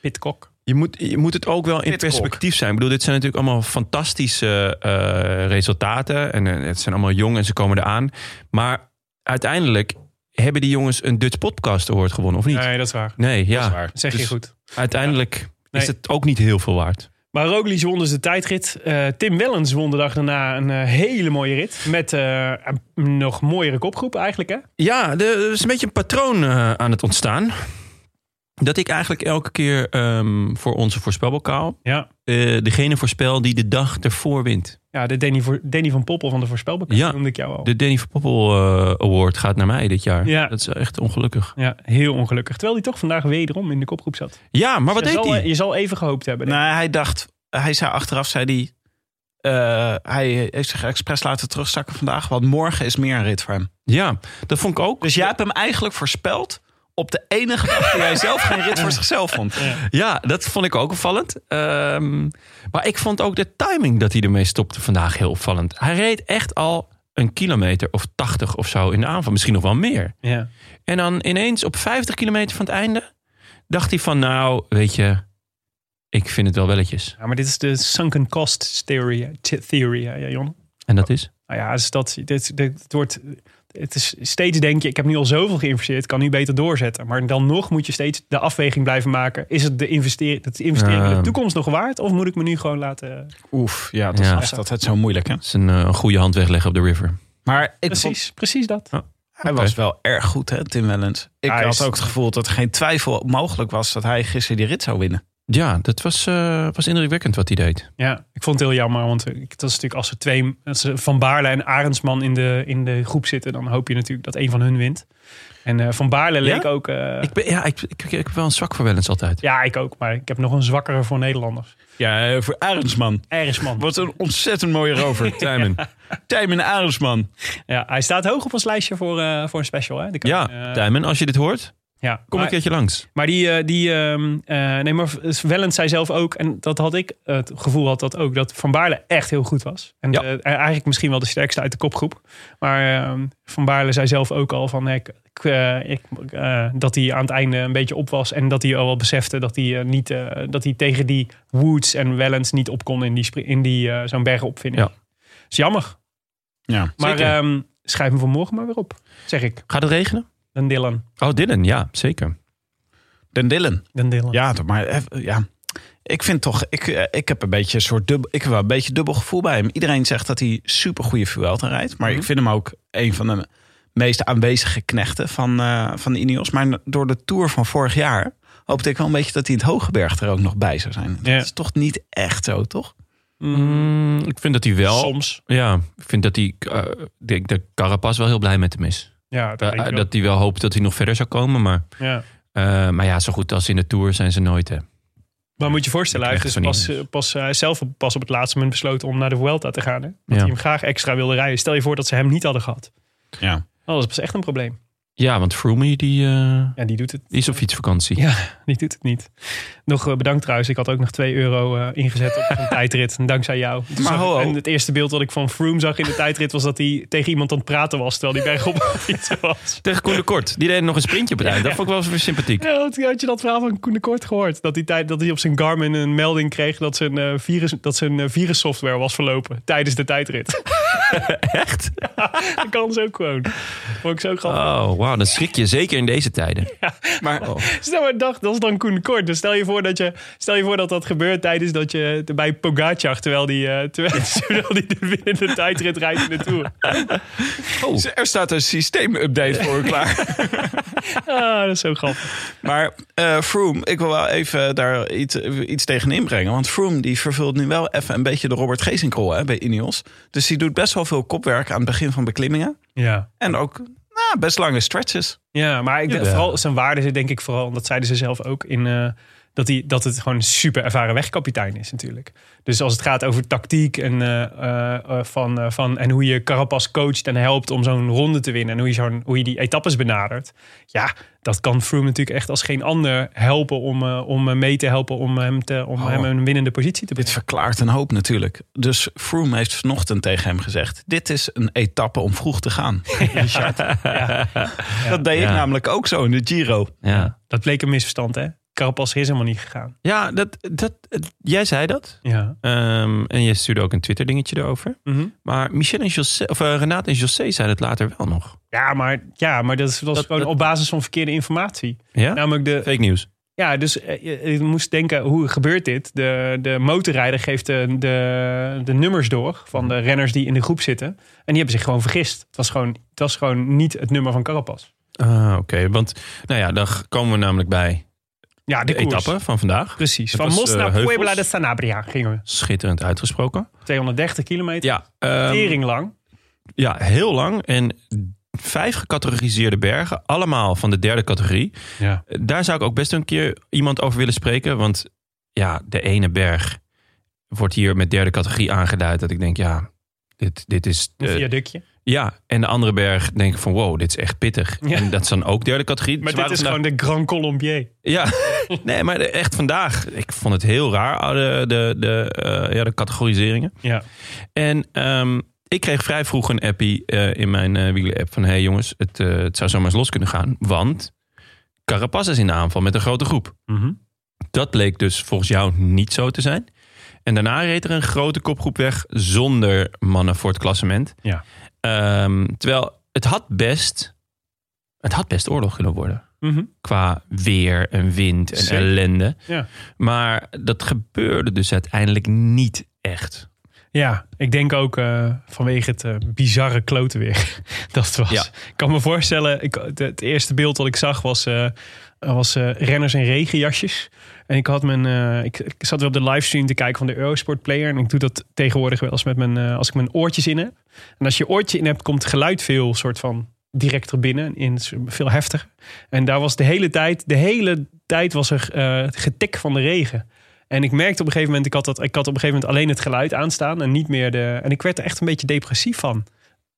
Pitcock. Je moet, je moet het ook wel in perspectief zijn. Ik bedoel, dit zijn natuurlijk allemaal fantastische eh, resultaten. En eh, het zijn allemaal jong en ze komen eraan. Maar uiteindelijk hebben die jongens een Dutch Podcast Award gewonnen, of niet? Nee, dat is waar. Nee, ja. Dat is waar. Dat zeg je Dus goed. Uiteindelijk Nee. is het ook niet heel veel waard. Maar Roglic won dus de tijdrit. Eh, Tim Wellens won de dag daarna een eh, hele mooie rit. Met eh, een nog mooiere kopgroep eigenlijk, hè? Ja, er is een beetje een patroon eh, aan het ontstaan. Dat ik eigenlijk elke keer ehm, voor onze voorspelbokaal... Ja. eh, degene voorspel die de dag ervoor wint. Ja, de Danny, voor, Danny van Poppel van de voorspelboek Ja. noemde ik jou al. De Danny van Poppel eh, Award gaat naar mij dit jaar. Ja. Dat is echt ongelukkig. Ja, heel ongelukkig. Terwijl hij toch vandaag wederom in de kopgroep zat. Ja, maar wat je, deed hij? je zal even gehoopt hebben. ik. Nee, hij dacht, hij zei achteraf, zei hij, eh, hij heeft zich expres laten terugzakken vandaag. Want morgen is meer een rit voor hem. Ja, dat vond ik ook. Dus jij hebt hem eigenlijk voorspeld op de enige dag die hij zelf geen rit voor zichzelf vond. Ja, dat vond ik ook opvallend. Ehm, maar ik vond ook de timing dat hij ermee stopte vandaag heel opvallend. Hij reed echt al een kilometer of 80 of zo in de aanval. Misschien nog wel meer. Ja. En dan ineens op 50 kilometer van het einde dacht hij van nou, weet je, ik vind het wel welletjes. Ja, maar dit is de sunken cost theory, theory hè, ja, Jon. En dat is? Nou ja, dus dat, dit, dit, het wordt... Het is steeds denk je, ik heb nu al zoveel geïnvesteerd, kan nu beter doorzetten. Maar dan nog moet je steeds de afweging blijven maken. Is het de investering, het investering in de toekomst nog waard? Of moet ik me nu gewoon laten... Oef, ja, dat Ja. is echt altijd zo moeilijk. Hè? Het is een, eh, een goede hand wegleggen op de river. Maar ik vond, Precies, precies dat. hij was wel erg goed, hè, Tim Wellens. Ik Hij had is- ook het gevoel dat er geen twijfel mogelijk was dat hij gisteren die rit zou winnen. Ja, dat was, eh, was indrukwekkend wat hij deed. Ja, ik vond het heel jammer. Want ik- dat is natuurlijk als er twee als er Van Baarle en Arendsman in de, in de groep zitten, dan hoop je natuurlijk dat een van hun wint. En eh, Van Baarle leek Ja? ook. eh, Ik, ben, ja, ik, ik, ik heb wel een zwak voor Wellens altijd. ja, ik ook. Maar ik heb nog een zwakkere voor Nederlanders. Ja, eh, voor Arendsman. Arendsman. Wat een ontzettend mooie rover. Tijmen. Tijmen Arendsman. Ja, hij staat hoog op ons lijstje voor, eh, voor een special. Hè? Die kan- Ja, eh, Tijmen, als je dit hoort, ja. kom maar, een keertje langs. Maar die, eh, die ehm, eh, nee, maar Wellens zei zelf ook, en dat had ik het gevoel had dat ook, dat Van Baarle echt heel goed was. En Ja. eh, eigenlijk misschien wel de sterkste uit de kopgroep. Maar ehm, Van Baarle zei zelf ook al van, ik, ik, ik, dat hij aan het einde een beetje op was en dat hij al wel besefte dat hij, niet, eh, dat hij tegen die Woods en Wellens niet op kon in, die, in die, zo'n bergenopvinding. Ja. is jammer. Ja. Maar Zeker. ehm, schrijf hem voor morgen maar weer op, zeg ik. Gaat het regenen? Dan Dylan. Oh, Dylan, ja, zeker. Den Dillen. Dan Dylan. Ja, toch, maar ja. Ik vind toch, ik, eh, ik heb een beetje een soort dubbel, ik heb wel een beetje dubbel gevoel bij hem. Iedereen zegt dat hij super goede Vuelta rijdt, maar ik vind hem ook een van de meest aanwezige knechten van, eh, van de Ineos. Maar door de Tour van vorig jaar hoopte ik wel een beetje dat hij in het Hogeberg er ook nog bij zou zijn. Ja. Dat is toch niet echt zo, toch? Mm, ik vind dat hij wel... Soms. Ja, ik vind dat hij... eh, ik denk dat Carapaz wel heel blij met hem is. Ja, dat Eh, wel. dat hij wel hoopt dat hij nog verder zou komen. Maar, ja. eh, maar ja, zo goed als in de Tour zijn ze nooit. Hè. Maar moet je je voorstellen, hij heeft dus pas, pas, hij zelf pas op het laatste moment besloten om naar de Vuelta te gaan. Hè? Dat Ja. hij hem graag extra wilde rijden. Stel je voor dat ze hem niet hadden gehad. Ja. Oh, dat is echt een probleem. Ja, want Froome die, eh, Ja, die doet het, die is op fietsvakantie. Ja. die doet het niet. Nog eh, bedankt trouwens. Ik had ook nog 2 euro eh, ingezet op een tijdrit. En dankzij jou. Maar ik-. En het eerste beeld dat ik van Froome zag in de tijdrit... was dat hij tegen iemand aan het praten was... terwijl hij bergop het fietsen was. Tegen Koen de Kort. Die deed nog een sprintje op eind. Dat vond ik wel weer sympathiek. Ja, had, had je dat verhaal van Koen de Kort gehoord? Dat hij, tijd, dat hij op zijn Garmin een melding kreeg dat zijn, virus, dat zijn virussoftware was verlopen tijdens de tijdrit. Echt? dat kan ze ook gewoon. Vond ik zo grappig. Oh, wauw. Dan schrik je zeker in deze tijden. Maar Stel maar, dacht, dat is dan Koen de Kort. Dus stel je voor dat, je, stel je voor dat dat gebeurt tijdens dat je bij Pogacar, terwijl die, eh, terwijl, terwijl die de winnende tijdrit rijdt in de Tour. er staat een systeemupdate voor klaar. Ah, dat is zo grappig. Maar eh Froome, ik wil wel even daar iets, iets tegen inbrengen. Want Froome die vervult nu wel even een beetje de Robert Geesinkrol hè, bij Ineos. Dus die doet best wel veel kopwerk aan het begin van beklimmingen. Ja. En ook nou, best lange stretches. Ja, maar ik denk, vooral zijn waarde zit denk ik vooral, dat zeiden ze zelf ook, in eh, dat, hij, dat het gewoon een super ervaren wegkapitein is natuurlijk. Dus als het gaat over tactiek en, eh, eh, eh, van, van, en hoe je Carapaz coacht en helpt om zo'n ronde te winnen en hoe je, zo'n, hoe je die etappes benadert. Ja, dat kan Froome natuurlijk echt als geen ander helpen om, eh, om mee te helpen om hem, te, om Oh. hem een winnende positie te Dit brengen. verklaart een hoop natuurlijk. Dus Froome heeft vanochtend tegen hem gezegd... dit is een etappe om vroeg te gaan. Richard. Dat deed ik Ja. namelijk ook zo in de Giro. Ja, Dat bleek een misverstand hè. Carapaz is helemaal niet gegaan. ja dat, dat, jij zei dat. Ja. Ehm, en je stuurde ook een Twitter dingetje erover. Mhm. Maar Michel en José, of uh, Renate en José zeiden het later wel nog. Ja, maar, ja, maar dat was Dat- gewoon dat- op basis van verkeerde informatie. Ja? Namelijk de, Fake nieuws. Ja, dus eh, je, moest denken, hoe gebeurt dit? De, de motorrijder geeft de, de, de nummers door van de renners die in de groep zitten. En die hebben zich gewoon vergist. Het was gewoon, het was gewoon niet het nummer van Carapaz. Ah, Oké, want nou ja, dan komen we namelijk bij Ja, de, de, etappe van vandaag. Precies. Het Van Mos eh, naar. Puebla de Sanabria gingen we. Schitterend uitgesproken. 230 kilometer. Ja, ehm, Tering lang. ja, heel lang. En vijf gecategoriseerde bergen, allemaal van de derde categorie. Ja. Daar zou ik ook best een keer iemand over willen spreken. Want ja, de ene berg wordt hier met derde categorie aangeduid. Dat ik denk, ja, dit, dit is... Een eh, viaductje. ja, en de andere berg denk ik van, wow, dit is echt pittig. Ja. En dat is dan ook derde categorie. Maar dit is vandaag- gewoon de Grand Colombier. Ja, nee, maar echt vandaag. Ik vond het heel raar, de, de, de, eh, ja, de categoriseringen. Ja. En ehm, ik kreeg vrij vroeg een appie eh, in mijn eh wielen-app van... hé hey jongens, het, het zou zomaar eens los kunnen gaan. Want Carapaz is in de aanval met een grote groep. Mhm. Dat bleek dus volgens jou niet zo te zijn. En daarna reed er een grote kopgroep weg zonder mannen voor het klassement. Ja. Ehm, terwijl het had best, het had best oorlog kunnen worden. Mhm. Qua weer en wind en Zeker. ellende. Ja. Maar dat gebeurde dus uiteindelijk niet echt. Ja, ik denk ook eh, vanwege het eh, bizarre kloten weer dat het was. Ja. Ik kan me voorstellen, ik, het, het eerste beeld dat ik zag was, eh, was renners in regenjasjes. En ik, had mijn, eh, ik, zat weer op de livestream te kijken van de Eurosport Player. En ik doe dat tegenwoordig wel eens met mijn, eh, als ik mijn oortjes in heb. En als je oortje in hebt, komt geluid veel soort van directer binnen. In, veel heftiger. En daar was de hele tijd, de hele tijd was er eh, getik van de regen. En ik merkte op een gegeven moment, ik had, dat, ik had op een gegeven moment alleen het geluid aanstaan en niet meer de. En ik werd er echt een beetje depressief van.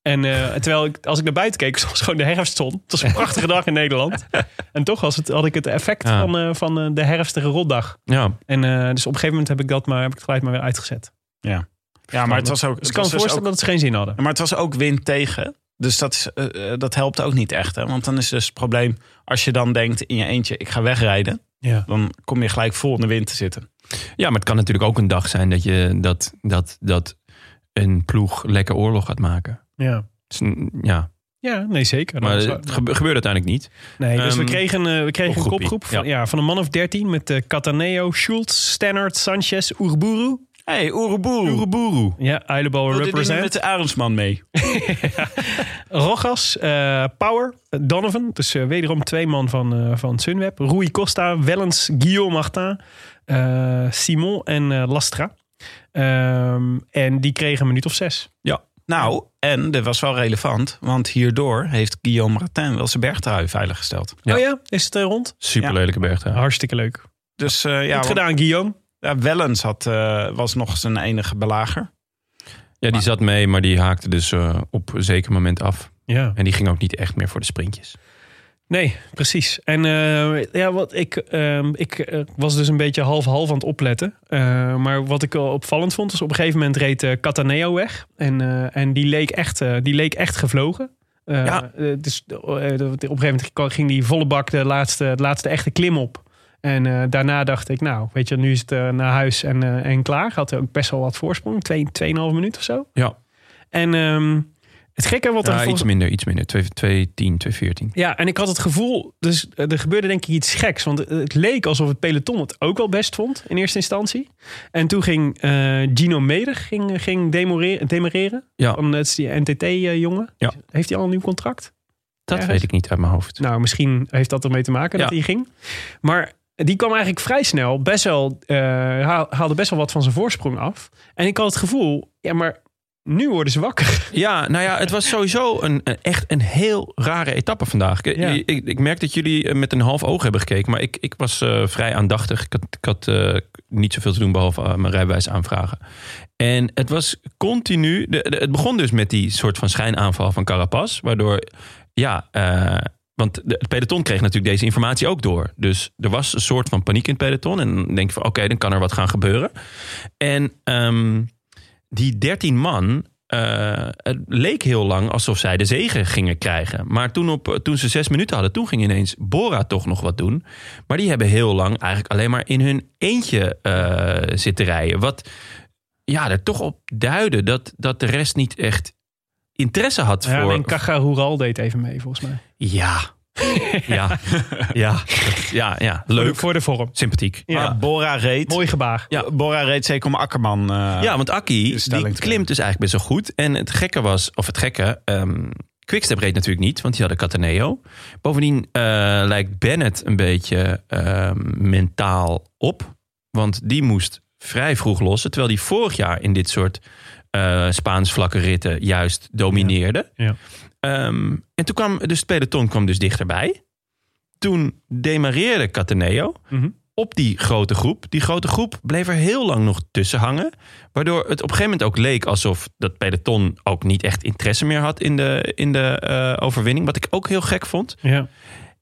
En eh, terwijl ik, als ik naar buiten keek, was gewoon de herfstzon. Het was een prachtige dag in Nederland. En toch was het, had ik het effect Ja. van, eh, van eh, de herfstige rotdag. Ja, En eh, dus op een gegeven moment heb ik dat maar heb ik het geluid maar weer uitgezet. Ja, ja maar het was ook. Dus ik het kan me dus voorstellen ook- dat ze geen zin hadden. Maar het was ook wind tegen. Dus dat, is, dat helpt ook niet echt. Hè? Want dan is dus het probleem, als je dan denkt in je eentje, ik ga wegrijden. Ja. Dan kom je gelijk vol in de wind te zitten. ja, maar het kan natuurlijk ook een dag zijn dat, je, dat, dat, dat een ploeg lekker oorlog gaat maken. Ja. Ja, Ja, nee, zeker. maar het waar. gebe- gebeurde uiteindelijk niet. Nee, dus we Ehm, kregen, eh, we kregen een kopgroep van, ja. ja. van een man of 13 met eh Cataneo, Schultz, Stannard, Sanchez, Urburu. hey, Oeroboer. Oeroboeroe. Ja, niet represent. met de Arendsman mee? Rogas, eh, Power, Donovan. Dus eh, wederom twee man van, eh, van Sunweb. Rui Costa, Wellens, Guillaume Martin, eh, Simon en eh, Lastra. Ehm, en die kregen een minuut of zes. Nou, en dat was wel relevant. Want hierdoor heeft Guillaume Martin wel zijn bergtrui veiliggesteld. Ja. Oh ja, is het eh, rond? Super lelijke berg. daar. Hartstikke leuk. Dus eh, ja, Goed want- gedaan, Guillaume. ja, Wellens had, eh, was nog zijn enige belager. Ja, die zat mee, maar die haakte dus eh, op een zeker moment af. Ja. En die ging ook niet echt meer voor de sprintjes. Nee, precies. En eh, ja, wat ik, ehm, ik eh, was dus een beetje half-half aan het opletten. Eh, maar wat ik wel opvallend vond, is op een gegeven moment reed Cataneo weg. En, en die, leek echt, die leek echt gevlogen. Ja. dus op een gegeven moment ging die volle bak de laatste, de laatste echte klim op. En daarna dacht ik, nou, weet je, nu is het naar huis en, en klaar. Had er ook best wel wat voorsprong, twee, 2,5 minuut of zo. Ja, En ehm, het gekke wat er ja volgens- iets minder, iets minder. 210, 214. ja, en ik had het gevoel, dus eh, er gebeurde denk ik iets geks. Want het- het leek alsof het peloton het ook wel best vond in eerste instantie. En toen ging eh, Gino Meder ging, ging demoreren. Ja. Van, dat is die NTT-jongen. Ja. Heeft hij al een nieuw contract? Dat Ergens? weet ik niet uit mijn hoofd. Nou, misschien heeft dat ermee te maken dat Ja. hij ging. Maar die kwam eigenlijk vrij snel, best wel, eh, haal- haalde best wel wat van zijn voorsprong af. En ik had het gevoel, ja, maar nu worden ze wakker. Ja, nou ja, het was sowieso een, echt een heel rare etappe vandaag. Ik, Ja. ik, ik merk dat jullie eh, met een half oog hebben gekeken, maar ik, ik was eh, vrij aandachtig. Ik had, ik had eh, niet zoveel te doen behalve eh, mijn rijbewijs aanvragen. En het was continu. De, de- het begon dus met die soort van schijnaanval van Carapaz, waardoor ja. want de- het peloton kreeg natuurlijk deze informatie ook door. Dus er was een soort van paniek in het peloton. En dan denk je van oké, dan kan er wat gaan gebeuren. En ehm, die 13 man, eh, het leek heel lang alsof zij de zegen gingen krijgen. Maar toen, op, toen ze zes minuten hadden, toen ging ineens Bora toch nog wat doen. Maar die hebben heel lang eigenlijk alleen maar in hun eentje eh, zitten rijden. Wat ja, er toch op duidde dat, dat de rest niet echt interesse had Ja, voor... en Caja Rural deed even mee, volgens mij. Ja, ja, ja, dat- ja, ja, leuk, Voor de vorm. sympathiek. Ja. Maar Bora reed. Mooi gebaar. Ja, Bora reed zeker om Akkerman. eh, Ja, want Akki, die klimt dus eigenlijk best wel goed. En het gekke was, of het gekke, ehm Quickstep reed natuurlijk niet, want die hadden Cataneo. Bovendien eh, lijkt Bennett een beetje ehm, mentaal op. Want die moest vrij vroeg lossen, terwijl die vorig jaar in dit soort eh, Spaans vlakke ritten juist domineerde. Ja. Ehm, en toen kwam, dus het peloton kwam dus dichterbij. Toen demareerde Cataneo Mhm. op die grote groep. Die grote groep bleef er heel lang nog tussen hangen. Waardoor het op een gegeven moment ook leek alsof dat peloton ook niet echt interesse meer had in de, in de eh, overwinning. Wat ik ook heel gek vond. Ja.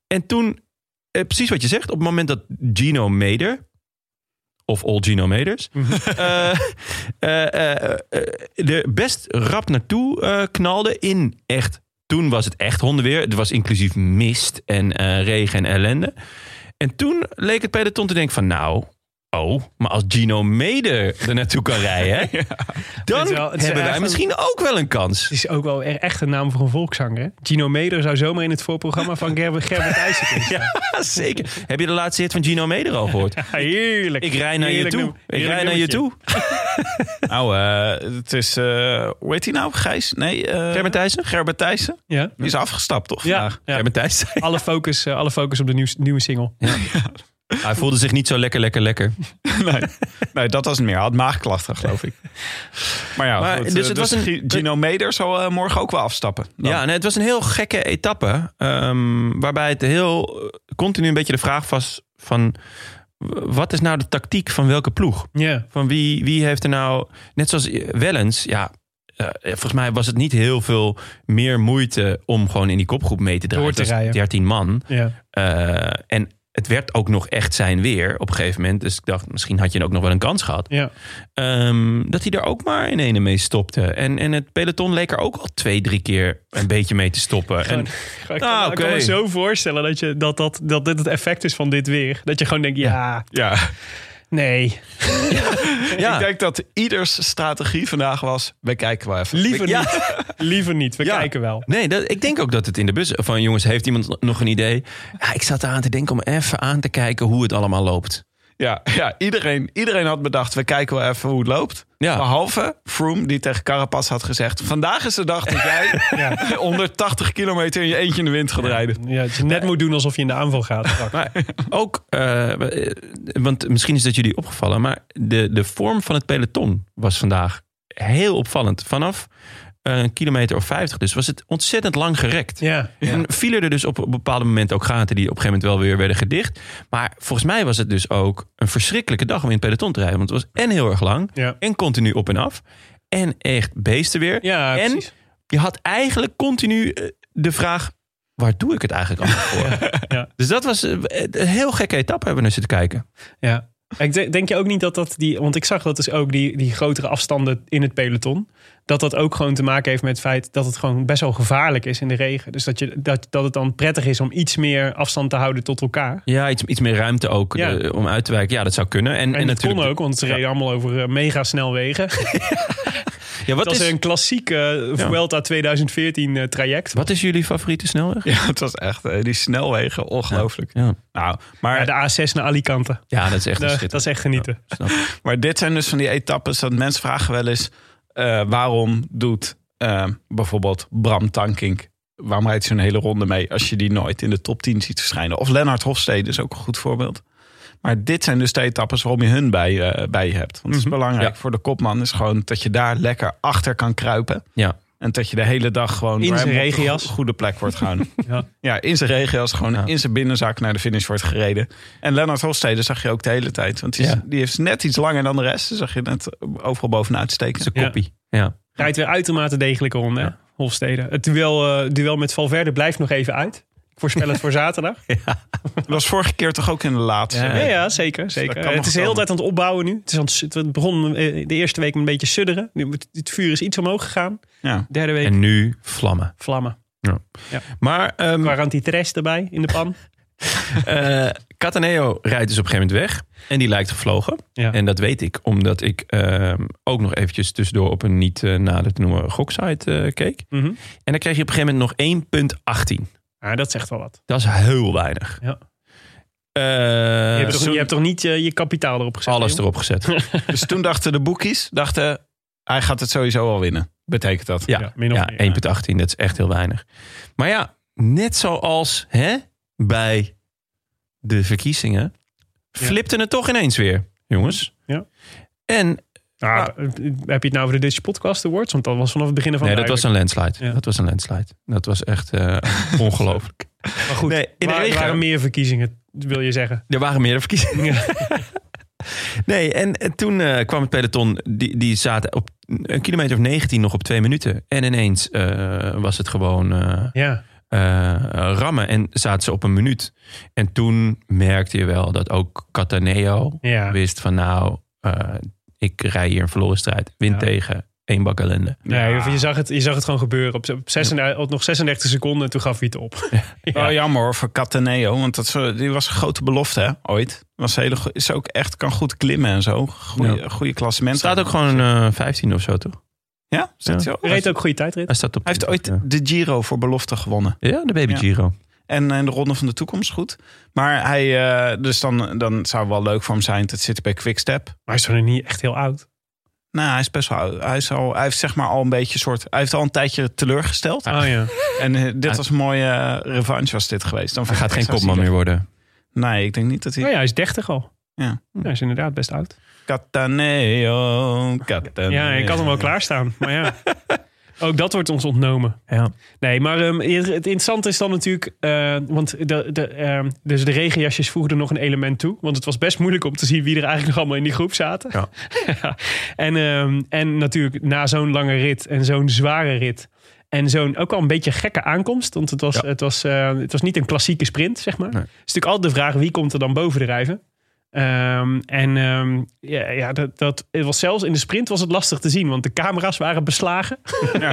En toen, eh, precies wat je zegt, op het moment dat Gino Meder. Of all Gino Meders. eh, eh, eh, er best rap naartoe eh, knalde in echt. Toen was het echt hondenweer. Het was inclusief mist en eh, regen en ellende. En toen leek het peloton te denken van nou... Oh, maar als Gino Meder er naartoe kan rijden... dan wel- hebben wij misschien ook wel een kans. Het is ook wel e- echt een naam voor een volkszanger. hè? Gino Meder zou zomaar in het voorprogramma van Gerbert, kunnen staan. Ja, zeker. Heb je de laatste hit van Gino Meder al gehoord? Ja, heerlijk. Ik rij naar je toe. Ik rij naar je toe. Nou, eh, het is... eh hoe heet hij nou? Gijs? Nee. eh Gerbert Thijssen? Gerbert Thijssen. Ja, Die is afgestapt, toch? ja, vandaag? ja. Gerbert Thijssen. Alle, focus, alle focus op de nieuw, nieuwe single. Hij voelde zich niet zo lekker, lekker, lekker. nee. nee, dat was het meer. Hij had maagklachten, geloof ik. Maar ja, Maar, goed, dus eh, het was een- Gi- Gino Meder zal eh, morgen ook wel afstappen. Dan. Ja, nee, het was een heel gekke etappe. ehm, waarbij het heel eh, continu een beetje de vraag was van... Wat is nou de tactiek van welke ploeg? Van wie, wie heeft er nou... Net zoals Wellens, ja... eh, volgens mij was het niet heel veel meer moeite om gewoon in die kopgroep mee te draaien. Door te Het was rijden. 13 man. ja. Eh, en het werd ook nog echt zijn weer op een gegeven moment. Dus ik dacht, misschien had je ook nog wel een kans gehad. ja. Ehm, dat hij er ook maar in ene mee stopte. En, en het peloton leek er ook al twee, drie keer een beetje mee te stoppen. En, Ik kan, Ah, ik kan me zo voorstellen dat, je, dat, dat, dat dit het effect is van dit weer. Dat je gewoon denkt, ja, Ja. Nee. ja, Ik denk dat ieders strategie vandaag was... we kijken wel even. Liever Ja. niet. Liever niet. We Ja. kijken wel. Nee, dat, ik denk ook dat het in de bus van jongens, heeft iemand nog een idee? Ja, ik zat eraan te denken om even aan te kijken hoe het allemaal loopt. Ja, ja iedereen, iedereen had bedacht... we kijken wel even hoe het loopt. Ja. Behalve Froome, die tegen Carapaz had gezegd... vandaag is de dag dat jij 180 kilometer in je eentje in de wind gaat rijden. Ja, dat je net moet doen alsof je in de aanval gaat. Maar ook, eh, want misschien is dat jullie opgevallen, maar de, de vorm van het peloton was vandaag heel opvallend. Vanaf een kilometer of 50, dus was het ontzettend lang gerekt. Ja. En vielen er dus op een bepaald moment ook gaten die op een gegeven moment wel weer werden gedicht. Maar volgens mij was het dus ook een verschrikkelijke dag om in het peloton te rijden. Want het was en heel erg lang Ja. en continu op en af. En echt beesten weer. Ja, en precies. je had eigenlijk continu eh, de vraag, waar doe ik het eigenlijk allemaal voor? Ja. Dus dat was eh, een heel gekke etappe hebben we naar zitten kijken. Ja. Ik denk, je ook niet dat dat die. Want ik zag dat dus ook die, die grotere afstanden in het peloton. Dat dat ook gewoon te maken heeft met het feit dat het gewoon best wel gevaarlijk is in de regen. Dus dat, je, dat, dat het dan prettig is om iets meer afstand te houden tot elkaar. Ja, iets, iets meer ruimte ook Ja. eh, om uit te wijken. Ja, dat zou kunnen. En, En, en, dat natuurlijk. kon ook, want ze reden allemaal over eh, mega snelwegen. Ja, wat, dat is is, een klassiek eh. Vuelta 2014 eh, traject. wat is jullie favoriete snelweg? Ja, het was echt eh, die snelwegen, ongelooflijk. Ja, Nou, maar, Ja, de A6 naar Alicante. ja dat is echt een Dat, is echt genieten. Snap maar dit zijn dus van die etappes dat mensen vragen wel eens... waarom doet bijvoorbeeld Bram Tankink... waarom rijdt zo'n hele ronde mee als je die nooit in de top 10 ziet verschijnen? Of Lennart Hofstede is ook een goed voorbeeld. Maar dit zijn dus de etappes waarom je hun bij, eh, bij je hebt. Want het is belangrijk Ja. voor de kopman is gewoon dat je daar lekker achter kan kruipen. Ja. En dat je de hele dag gewoon In zijn regenjas. goede plek wordt gehouden. Ja. ja, in zijn regenjas, gewoon Ja. in zijn binnenzak naar de finish wordt gereden. En Lennart Hofstede zag je ook de hele tijd. Want die, is- die heeft net iets langer dan de rest. Dat zag je net overal bovenuit steken. Zijn Ja. koppie. Ja. Rijdt weer uitermate degelijke ronde. Hofstede. Het duel, eh, duel met Valverde blijft nog even uit. Ik voorspel het voor zaterdag. Dat was vorige keer toch ook in de laatste. Ja. Ja, ja zeker. zeker. Het is de hele tijd aan het opbouwen nu. Het, is aan het, het begon eh, de eerste week met een beetje sudderen. Nu, het- het vuur is iets omhoog gegaan. Ja. Derde week En nu vlammen. vlammen. Maar ehm Quarantitres erbij in de pan. eh Cataneo rijdt dus op een gegeven moment weg. En die lijkt gevlogen. Ja. En dat weet ik omdat ik ehm, ook nog eventjes tussendoor op een niet eh, nader te noemen goksite eh, keek. Mhm. En dan kreeg je op een gegeven moment nog 1,18. Ja, dat zegt wel wat. Dat is heel weinig. Ja. Eh, Je hebt, toch, zo- je hebt toch niet eh, je kapitaal erop gezet? alles erop gezet. Dus toen dachten de boekies, dachten, hij gaat het sowieso al winnen. Betekent dat. Ja, Ja, min of ja, meer, ja. 1,18. Dat is echt heel weinig. Maar ja, net zoals hè, bij de verkiezingen, Ja. flipte het toch ineens weer, jongens. Ja. En Nou, eh, Heb je het nou over de Dutch Podcast Awards? Want dat was vanaf het begin van nee, dat was een landslide. Ja. Dat was een landslide. Dat was echt eh, ongelooflijk. Maar goed, Nee, in de waar- er regen- waren meer verkiezingen, wil je zeggen. Er waren meer verkiezingen. Nee, en en toen eh, kwam het peloton. Die, die zaten op een kilometer of 19 nog op twee minuten. En ineens eh, was het gewoon eh, Ja, eh, rammen. En zaten ze op een minuut. En toen merkte je wel dat ook Cataneo ja. wist van nou, eh, ik rij hier een verloren strijd. Win Ja. tegen. één bak ellende. Nee, je, zag het, je zag het gewoon gebeuren. Op, op, 36, op nog 36 seconden en toen gaf hij het op. Wel jammer hoor voor Cataneo, want dat, is- die was een grote belofte hè, ooit. Was hele, is ook echt, kan goed klimmen en zo. Goeie, Ja. goede klassement. Staat ook gewoon eh 15 of zo, toch? Ja, staat Ja. hij ook? Hij reed ook goede tijdrit. Hij staat op. Hij heeft ooit Ja, de Giro voor belofte gewonnen. Ja, de Baby Ja. Giro. En eh, de Ronde van de Toekomst goed. Maar hij, eh, dus dan, dan zou het wel leuk voor hem zijn te zitten bij Quickstep. Maar hij is nog niet echt heel oud. Nou, hij is best wel oud. Hij, is al, hij heeft zeg maar al een beetje soort... Hij heeft al een tijdje teleurgesteld. Oh ja. En eh, dit was een mooie revanche was dit geweest. Dan Hij gaat geen kopman meer worden. Nee, ik denk niet dat hij... Oh ja, hij is 30 al. Ja. Ja, hij is inderdaad best oud. Cataneo, Cataneo. Ja, ik had hem wel klaarstaan. Maar ja, ook dat wordt ons ontnomen. Ja. Nee, maar ehm, het interessante is dan natuurlijk... eh, want de, de, ehm, dus de regenjasjes voegden nog een element toe. Want het was best moeilijk om te zien wie er eigenlijk nog allemaal in die groep zaten. Ja. En, ehm, en natuurlijk na zo'n lange rit en zo'n zware rit... En zo'n ook wel een beetje gekke aankomst. Want het was, Ja. het was, eh, het was niet een klassieke sprint, zeg maar. Nee. Het is natuurlijk altijd de vraag wie komt er dan boven drijven. Ehm, en ehm, ja, ja dat, dat, het was zelfs in de sprint was het lastig te zien, want de camera's waren beslagen.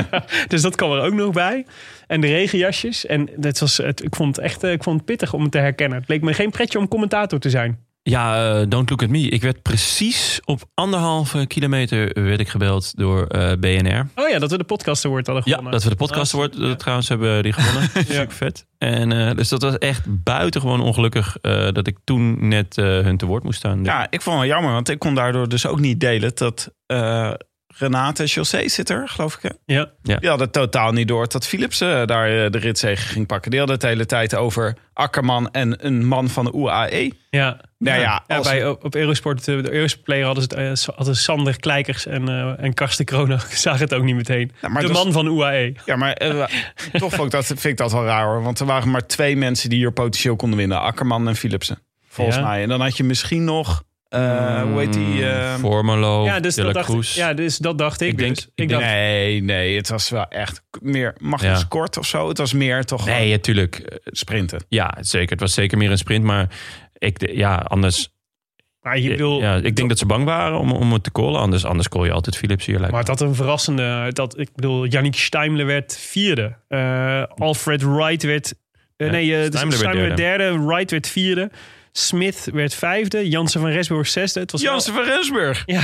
dus dat kwam er ook nog bij. En de regenjasjes. En dat was, het, ik vond het echt eh, ik vond het pittig om het te herkennen. Het leek me geen pretje om commentator te zijn. Ja, eh, don't look at me. Ik werd precies op anderhalve kilometer werd ik gebeld door eh, BNR. Oh ja, dat we de podcast award hadden Ja, gewonnen. dat we de podcast wordt ja. trouwens hebben die gewonnen. Super vet. En eh, dus dat was echt buitengewoon ongelukkig eh, dat ik toen net eh, hun te woord moest staan. Ja, ik vond het wel jammer, want ik kon daardoor dus ook niet delen dat eh, Renate José zit er, geloof ik. Hè? Ja. Ja. Die hadden totaal niet door dat Philips eh, daar eh, de ritzege ging pakken. Die hadden het de hele tijd over Akkerman en een man van de UAE. Ja. Nou ja, Ja, als- bij, op Eurosport, eh, de Eurosport hadden ze het, hadden Sander Kleikers en, eh en Karsten Kronen zagen het ook niet meteen. Ja, de is- man van UAE. Ja, maar toch vond ik dat, vind ik dat wel raar hoor. Want er waren maar twee mensen die hier potentieel konden winnen. Akkerman en Philipsen. Volgens Ja. mij. En dan had je misschien nog... eh, hoe heet die? eh, Formelo, Ja, dus dat dacht, ja, dus dat dacht ik. Ik denk- dus. ik ik denk- dacht, Nee, nee. Het was wel echt meer Magnus Ja. Kort of zo. Het was meer toch Nee, natuurlijk. sprinten. Ja, zeker. Het was zeker meer een sprint. Maar ik, ja, anders. maar je bedoel, ja, ik denk dat ze bang waren om, om het te callen. Anders, anders call je altijd Philips hier. lijkt Maar had een verrassende. Dat, ik bedoel, Yannick Steimle werd vierde. Eh, Alfred Wright werd. eh, Ja, nee, eh, dus Steimle werd werd derde. Wright werd vierde. Smith werd vijfde. Jansen van Resburg zesde. Het was wel- Jansen van Rensburg. Ja.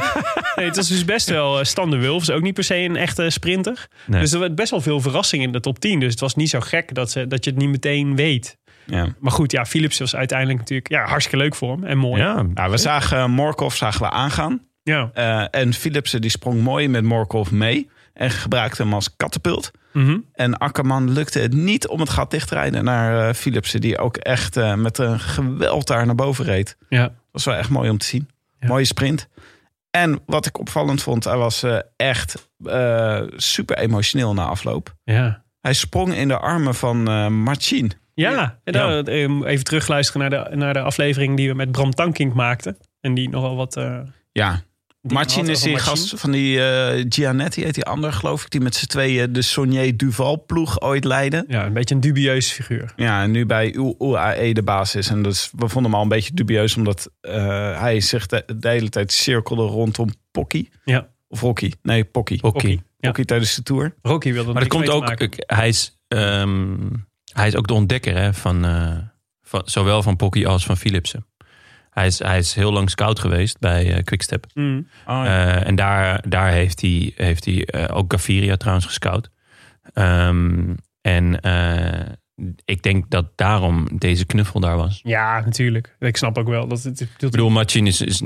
nee, het was dus best wel uh, Stan de Wulfs. Ook niet per se een echte sprinter. Nee. Dus er werd best wel veel verrassing in de top 10. Dus het was niet zo gek dat, ze, dat je het niet meteen weet. Ja. Maar goed, ja, Philips was uiteindelijk natuurlijk ja, hartstikke leuk voor hem. En mooi. ja, Nou, we zagen uh, Morkov zagen we aangaan. Ja. Uh, en Philipsen die sprong mooi met Morkov mee. En gebruikte hem als katapult. Mhm. En Akkerman lukte het niet om het gat dicht te rijden naar uh, Philipsen. Die ook echt uh, met een geweld daar naar boven reed. Ja. Dat was wel echt mooi om te zien. Ja. Mooie sprint. En wat ik opvallend vond, hij was uh, echt uh, super emotioneel na afloop. Ja. Hij sprong in de armen van uh, Marcin. Ja, en dan, even terugluisteren naar de, naar de aflevering die we met Bram Tankink maakten. En die nogal wat... Uh, ja, Marcin is die gast van die uh, Gianetti, heet die ander geloof ik. Die met z'n tweeën de Sonier Duval ploeg ooit leidde. Ja, een beetje een dubieus figuur. Ja, en nu bij UAE de baas is. En dus, we vonden hem al een beetje dubieus. Omdat uh, hij zich de, de, hele tijd cirkelde rondom Pocky. Ja. Of Rocky. Nee, Pocky. Pocky. Pocky ja. tijdens de Tour. Rocky wilde Maar dat komt ook... Ik, hij, is, um, hij is ook de ontdekker hè, van, uh, van... Zowel van Pocky als van Philipsen. Hij is, hij is heel lang scout geweest bij uh, Quickstep. Mm. Oh, ja. uh, en daar, daar heeft hij, heeft hij uh, ook Gaviria trouwens gescout. Um, en ik denk dat daarom deze knuffel daar was. Ja, natuurlijk. Ik snap ook wel. Dat het, ik bedoel, Machin is, is,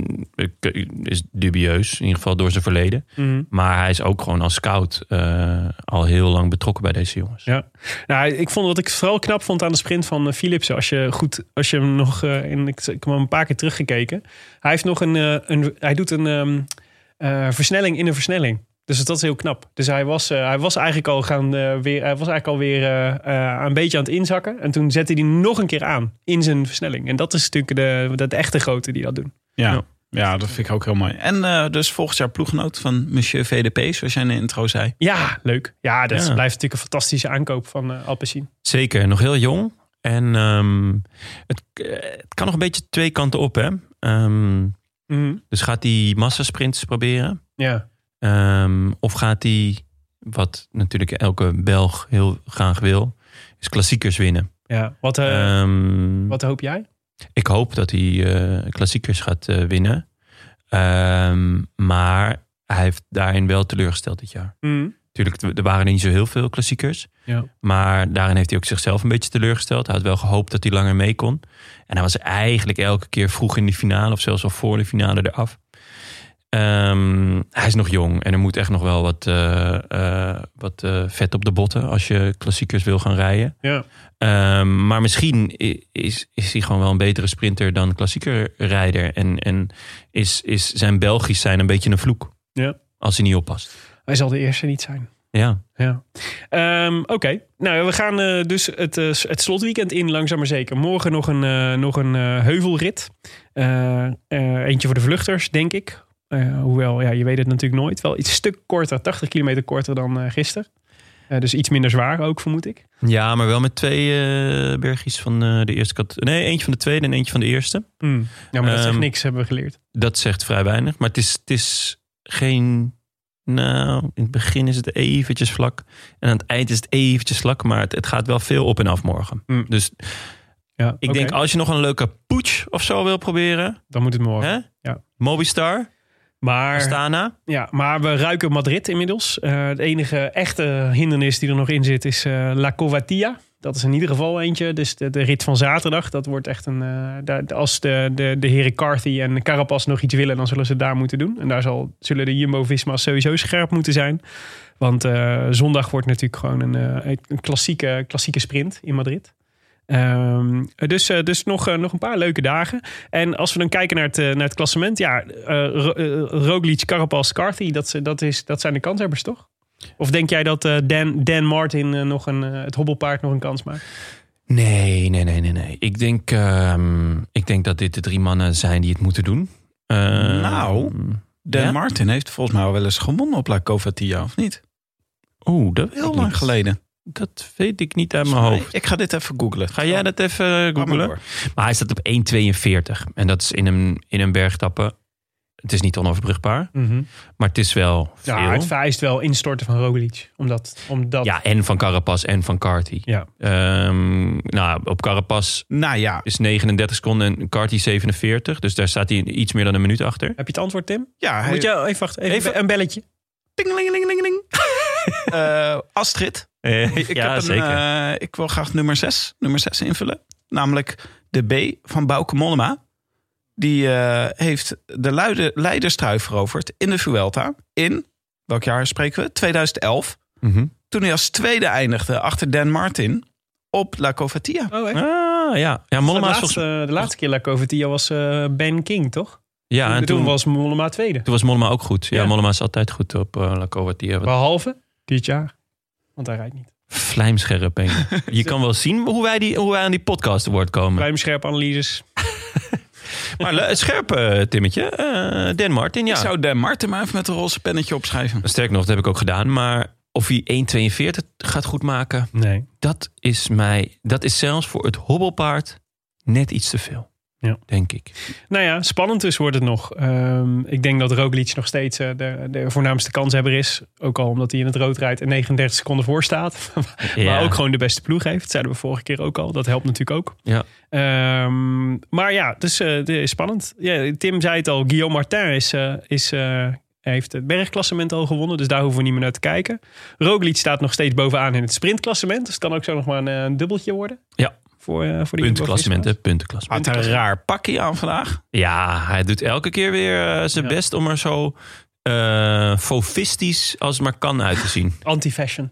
is, dubieus, in ieder geval door zijn verleden. Mm. Maar hij is ook gewoon als scout uh, al heel lang betrokken bij deze jongens. Ja, nou, ik vond wat ik vooral knap vond aan de sprint van uh, Philipsen. Als je goed, als je hem nog uh, in, ik, ik heb hem een paar keer teruggekeken. Hij heeft nog een, uh, een hij doet een um, versnelling in een versnelling. Dus dat is heel knap. Dus hij was, uh, hij was eigenlijk al gaan uh, weer, hij was eigenlijk alweer uh, een beetje aan het inzakken. En toen zette hij nog een keer aan in zijn versnelling. En dat is natuurlijk de, de, de echte grote die dat doen. Ja. ja. Ja, dat vind ik ook heel mooi. En dus volgend jaar ploeggenoot van Monsieur VDP, zoals jij in de intro zei. Ja, leuk. Ja, dat ja. blijft natuurlijk een fantastische aankoop van uh, Alpecin. Zeker, nog heel jong. En um, het, het, kan nog een beetje twee kanten op, hè. Um, mm -hmm. Dus gaat hij massasprints proberen. Ja. Ehm, of gaat hij, wat natuurlijk elke Belg heel graag wil, is klassiekers winnen. Ja. Wat, eh, Ehm, wat hoop jij? Ik hoop dat hij eh, klassiekers gaat eh, winnen. Ehm, maar hij heeft daarin wel teleurgesteld dit jaar. Mm. Natuurlijk, er waren niet zo heel veel klassiekers. Ja. Maar daarin heeft hij ook zichzelf een beetje teleurgesteld. Hij had wel gehoopt dat hij langer mee kon. En hij was eigenlijk elke keer vroeg in de finale... of zelfs al voor de finale eraf. Ehm, hij is nog jong en er moet echt nog wel wat, eh, eh, wat eh, vet op de botten... als je klassiekers wil gaan rijden. Ja. Ehm, maar misschien is, is hij gewoon wel een betere sprinter dan klassieker rijder. En, en is, is zijn Belgisch zijn een beetje een vloek. Ja. Als hij niet oppast. Hij zal de eerste niet zijn. Ja. Ja. Ehm, Oké, nou we gaan dus het, het slotweekend in, langzaam maar zeker. Morgen nog een, eh, nog een eh, heuvelrit. Eh, eh, eentje voor de vluchters, denk ik. Eh, hoewel, ja, je weet het natuurlijk nooit. Wel iets stuk korter, 80 kilometer korter dan eh, gisteren. Eh, dus iets minder zwaar ook, vermoed ik. ja, maar wel met twee bergjes van de eerste kat. Nee, eentje van de tweede en eentje van de eerste. Hmm. Ja, maar dat zegt Ehm, niks, hebben we geleerd. Dat zegt vrij weinig. Maar het is, het is geen... Nou, in het begin is het eventjes vlak. En aan het eind is het eventjes vlak. Maar het, het gaat wel veel op en af morgen. Mm. Dus Ja, ik denk als je nog een leuke poets of zo wil proberen. Dan moet het morgen. Hè? Ja. Mobistar, Maar, Astana. ja, maar we ruiken Madrid inmiddels. Eh het enige echte hindernis die er nog in zit is eh, La Covatia. Dat is in ieder geval eentje. Dus de, de rit van zaterdag. Dat wordt echt een. eh, als de, de, de heren Carthy en Carapaz nog iets willen, dan zullen ze het daar moeten doen. En daar zal, zullen de Jumbo-Visma's sowieso scherp moeten zijn. Want zondag wordt natuurlijk gewoon een, een klassieke, klassieke sprint in Madrid. Ehm, dus dus nog, eh, nog een paar leuke dagen. En als we dan kijken naar het, eh, naar het klassement. Ja, eh, Ro- eh, Roglic, Carapaz, Carthy. Dat, ze- dat, is, dat zijn de kanshebbers toch? Of denk jij dat eh, Dan, Dan Martin eh, nog een, eh, het hobbelpaard nog een kans maakt? Nee, nee, nee, nee, nee. Ik denk, ehm, ik denk dat dit de drie mannen zijn die het moeten doen. Ehm, Nou. Dan Ja? Martin heeft volgens mij wel eens gewonnen op La Covatia, of niet? Oeh, dat Heel lang niet. geleden. Dat weet ik niet uit mijn hoofd. Ik ga dit even googlen. Ga jij dat even maar googlen? Maar hij staat op 1,42. En dat is in een, in een bergtappe. Het is niet onoverbrugbaar. Maar het is wel veel. Ja, het vereist wel instorten van Roglic. Omdat, omdat Ja, en van Carapaz en van Carty. Ja. Ehm, nou, op Carapaz Nou ja, is 39 seconden en Carty 47. Dus daar staat hij iets meer dan een minuut achter. Heb je het antwoord, Tim? ja hij, Moet je even wachten, even, Even- een belletje. Tingelingelingeling. Eh, Astrid, ik, ja, heb een, zeker. eh, ik wil graag nummer 6, nummer 6 invullen. Namelijk de B van Bauke Mollema. Die eh, heeft de luide, leiderstrui veroverd in de Vuelta. In, welk jaar spreken we? 2011. Mhm. Toen hij als tweede eindigde achter Dan Martin op La Covatia. Oh, echt? Ah, ja. Ja, Mollema de, volgens laatste, de laatste keer La Covatia was eh, Ben King, toch? Ja, en toen, toen, was Mollema tweede. toen was Mollema ook goed. Ja, Ja. Mollema is altijd goed op uh, La Covatia. Wat Behalve dit jaar. Want hij rijdt niet. vlijmscherp. Ben je. je kan wel zien hoe wij, die, hoe wij aan die podcast woord komen. Ruimscherp analyses. Maar scherp, eh, Timmetje. Eh, Dan Martin, ja. Ik zou Dan Martin maar even met een roze pennetje opschrijven. Sterk nog, dat heb ik ook gedaan. Maar of hij 1,42 gaat goed maken, Nee. dat is mij, dat is zelfs voor het hobbelpaard net iets te veel. Ja. Denk ik. Nou ja, spannend dus wordt het nog. Ehm, ik denk dat Roglic nog steeds eh, de, de voornaamste kanshebber is. Ook al omdat hij in het rood rijdt en 39 seconden voor staat. Ja. Maar ook gewoon de beste ploeg heeft. Dat zeiden we vorige keer ook al. Dat helpt natuurlijk ook. Ja. Ehm, maar ja, dus eh, het is spannend. Ja, Tim zei het al. Guillaume Martin is, eh, is, heeft het bergklassement al gewonnen. Dus daar hoeven we niet meer naar te kijken. Roglic staat nog steeds bovenaan in het sprintklassement. Dus het kan ook zo nog maar een, een dubbeltje worden. Ja. Voor, eh voor. Puntenklassement. Had een raar pakje aan vandaag. Ja, hij doet elke keer weer eh, zijn Ja. best om er zo eh fofistisch als het maar kan uit te zien. Anti-fashion.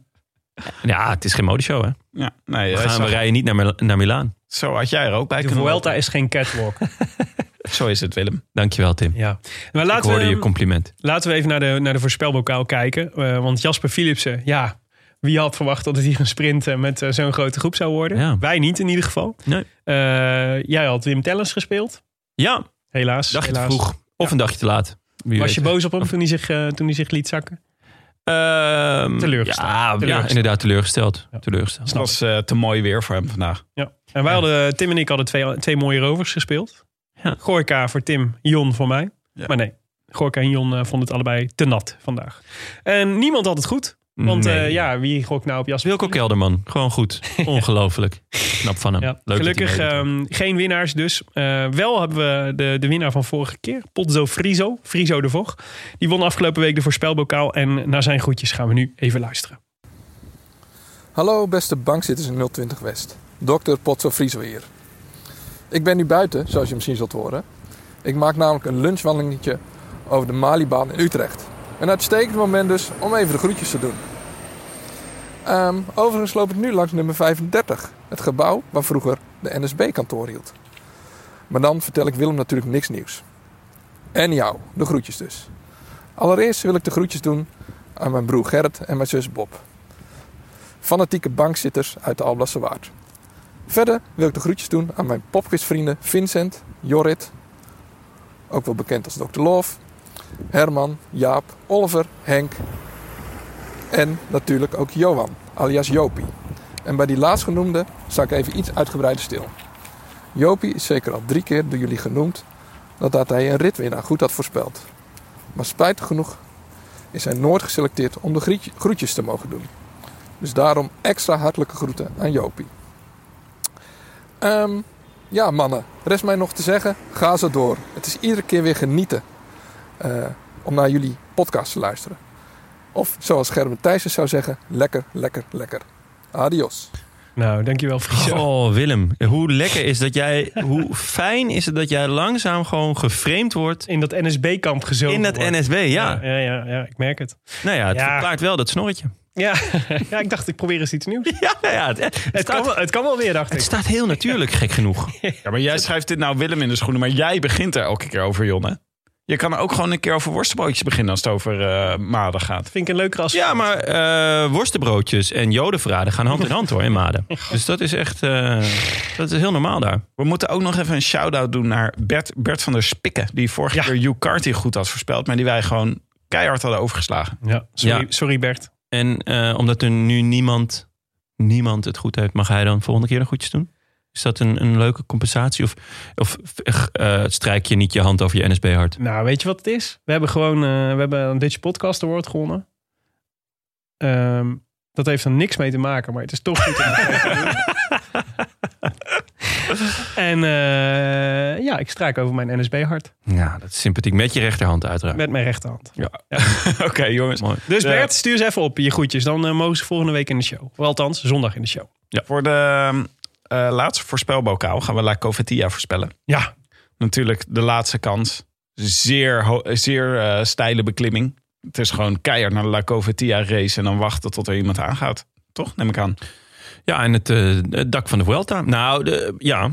Ja, het is geen modeshow, hè? Ja, nee, We, gaan, we rijden niet naar, Mil- naar Milaan. zo had jij er ook bij De kunnen Vuelta lopen. is geen catwalk. Zo is het, Willem. Dankjewel, Tim. Ja. Maar ik laten hoorde we, je compliment. laten we even naar de, naar de voorspelbokaal kijken. Eh, want Jasper Philipsen, ja, wie had verwacht dat het hier een sprint eh, met eh, zo'n grote groep zou worden? Ja. Wij niet in ieder geval. Nee. Eh, jij had Wim Tellens gespeeld. Ja, Helaas. dacht je te helaas. vroeg. Of een dagje te laat. Wie Was weet. je boos op hem toen hij zich, toen hij zich liet zakken? Ehm, Teleurgesteld. Ja, inderdaad teleurgesteld. Ja. teleurgesteld. Het was te mooi weer voor hem vandaag. Ja. En wij hadden, Tim en ik hadden twee, twee mooie rovers gespeeld. Ja. Goorka voor Tim, Jon voor mij. Ja. Maar nee, Gorka en Jon vonden het allebei te nat vandaag. En niemand had het goed. Want Nee. eh, ja, wie gokt nou op Jasper? Wilco Kelderman, gewoon goed. Ongelooflijk. Knap van hem. Ja, Leuk gelukkig ehm, geen winnaars dus. Eh, wel hebben we de, de winnaar van vorige keer, Potzo Friso, Friso de Vog. Die won afgelopen week de voorspelbokaal. En naar zijn groetjes gaan we nu even luisteren. Hallo beste bankzitters in 020 West. Dr. Potso Friso hier. Ik ben nu buiten, zoals je misschien zult horen. Ik maak namelijk een lunchwandelingetje over de Malibaan in Utrecht. Een uitstekend moment dus om even de groetjes te doen. Ehm, overigens loop ik nu langs nummer 35. Het gebouw waar vroeger de NSB-kantoor hield. Maar dan vertel ik Willem natuurlijk niks nieuws. En jou, de groetjes dus. Allereerst wil ik de groetjes doen aan mijn broer Gerrit en mijn zus Bob fanatieke bankzitters uit de Alblasse Waard. Verder wil ik de groetjes doen aan mijn popquizvrienden Vincent, Jorrit, ook wel bekend als Dr. Love, Herman, Jaap, Oliver, Henk en natuurlijk ook Johan, alias Jopie. En bij die laatstgenoemde sta ik even iets uitgebreider stil. Jopie is zeker al drie keer door jullie genoemd nadat hij een ritwinnaar goed had voorspeld. Maar spijtig genoeg is hij nooit geselecteerd om de groetjes te mogen doen. Dus daarom extra hartelijke groeten aan Jopie. Ehm, ja, mannen. Rest mij nog te zeggen, ga zo door. Het is iedere keer weer genieten eh, om naar jullie podcast te luisteren. Of zoals Gerben Thijssen zou zeggen, lekker, lekker, lekker. Adios. Nou, dankjewel Friso. Oh, Willem. Hoe lekker is dat jij... Hoe fijn is het dat jij langzaam gewoon geframed wordt In dat NSB-kamp gezogen in dat wordt. NSB. Ja. Ja, ja, ja, ik merk het. Nou ja, het Ja. verklaart wel dat snorretje. Ja, ja, ik dacht ik probeer eens iets nieuws. Ja, nou ja het, het, Het kan, staat, het kan wel weer, dacht het ik. staat heel natuurlijk, gek genoeg. Ja, maar jij schrijft dit nou Willem in de schoenen, maar jij begint er elke keer over, Jonne. Je kan er ook gewoon een keer over worstenbroodjes beginnen als het over eh maden gaat. Vind ik een leuker als... Ja, maar eh, worstenbroodjes en jodenverraden gaan hand in hand hoor in Maden. Dus dat is echt eh, dat is heel normaal daar. We moeten ook nog even een shout-out doen naar Bert, Bert van der Spikken. Die vorige Ja. keer Hugh Carty goed had voorspeld, maar die wij gewoon keihard hadden overgeslagen. Ja, sorry, Ja. sorry Bert. En eh, omdat er nu niemand, niemand het goed heeft, mag hij dan volgende keer nog goedjes doen? Is dat een, een leuke compensatie? Of, of eh, strijk je niet je hand over je NSB-hart? Nou, weet je wat het is? We hebben gewoon eh, we hebben een Dutch Podcast Award gewonnen. Ehm, dat heeft er niks mee te maken, maar het is toch goed. En eh, ja, ik strijk over mijn NSB-hart Ja, dat is sympathiek. Met je rechterhand uiteraard. met mijn rechterhand. Oké, jongens. Mooi. Dus Ja. Bert, stuur ze even op je groetjes. Dan eh, mogen ze volgende week in de show. Of althans, zondag in de show. Voor de eh, laatste voorspelbokaal gaan we La Covetia voorspellen. Ja, Natuurlijk de laatste kans. Zeer, zeer eh, steile beklimming. Het is gewoon keihard naar de La Covetia race en dan wachten tot er iemand aangaat. Toch, neem ik aan. Ja, en het, eh, het dak van de Vuelta. Nou, de, ja.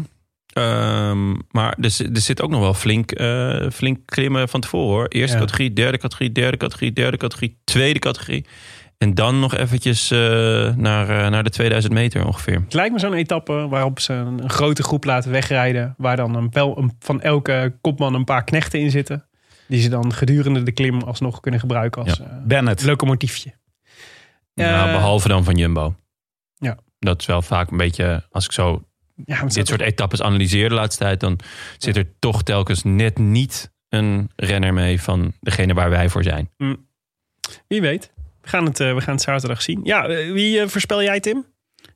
Ehm, maar er, zit- er zit ook nog wel flink, flink klimmen van tevoren hoor. Eerste Ja. categorie, derde categorie, derde categorie, derde categorie, tweede categorie. En dan nog eventjes eh, naar, eh, naar de 2000 meter ongeveer. het lijkt me zo'n etappe waarop ze een, een grote groep laten wegrijden. Waar dan een, wel een, van elke kopman een paar knechten in zitten. Die ze dan gedurende de klim alsnog kunnen gebruiken als eh, Bennett. locomotiefje. nou, behalve dan van Jumbo. Ja. Dat is wel vaak een beetje, als ik zo Ja, dit soort etappes analyseer de laatste tijd, dan zit er toch telkens net niet een renner mee van degene waar wij voor zijn. toch- Wie weet. We gaan het, eh, we gaan het zaterdag zien. Ja, eh, wie eh, voorspel jij, Tim?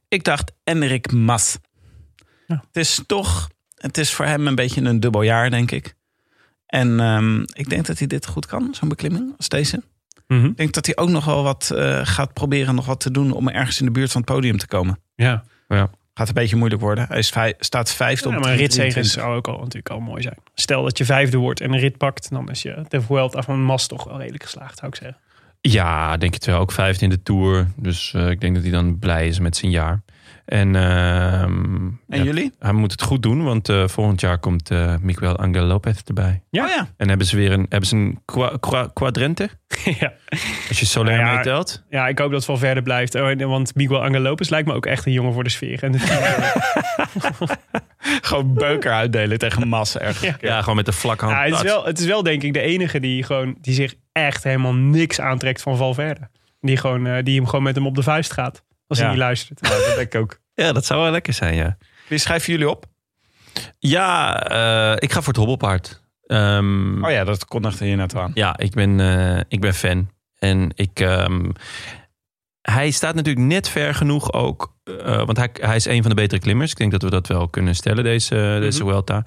Ik dacht Enrik Mas. Ja. Het is toch, het is voor hem een beetje een dubbel jaar, denk ik. En ehm, ik denk dat hij dit goed kan, zo'n beklimming als deze. Ik denk dat hij ook nog wel wat eh, gaat proberen nog wat te doen om ergens in de buurt van het podium te komen. Ja, Gaat een beetje moeilijk worden. Hij is vij- staat vijfde ja op maar een 323. ritzegen zou ook al, natuurlijk al mooi zijn. Stel dat je vijfde wordt en een rit pakt, dan is je de Vuelta van Mas toch wel redelijk geslaagd, zou ik zeggen. Ja, denk het wel. Ook vijfde in de Tour. Dus eh, ik denk dat hij dan blij is met zijn jaar. En, ehm, En ja, jullie? hij moet het goed doen, want eh, volgend jaar komt eh Miguel Angel Lopez erbij. Ja. Oh ja. En hebben ze weer een, hebben ze een qua, qua- quadrente? ja. Als je Soler ja, meetelt. ja, ik hoop dat het wel verder blijft. Oh, en- Want Miguel Angel Lopez lijkt me ook echt een jongen voor de sfeer. En de Gewoon beuker uitdelen tegen Mas ergens. Ja, gewoon met de vlakke hand. ja, het, is wel, het is wel denk ik de enige die, gewoon, die zich echt helemaal niks aantrekt van Valverde. Die, gewoon, eh, die hem gewoon met hem op de vuist gaat. Als hij niet luistert. Ja, dat denk ik ook. Ja, dat zou wel lekker zijn, ja. Wie schrijven jullie op? Ja, eh, ik ga voor het hobbelpaard. Ehm, Oh ja, dat kondigde je net aan. Ja, ik ben, eh, ik ben fan. En ik, ehm, hij staat natuurlijk net ver genoeg ook. eh, want hij, hij is een van de betere klimmers. Ik denk dat we dat wel kunnen stellen, deze, deze Vuelta.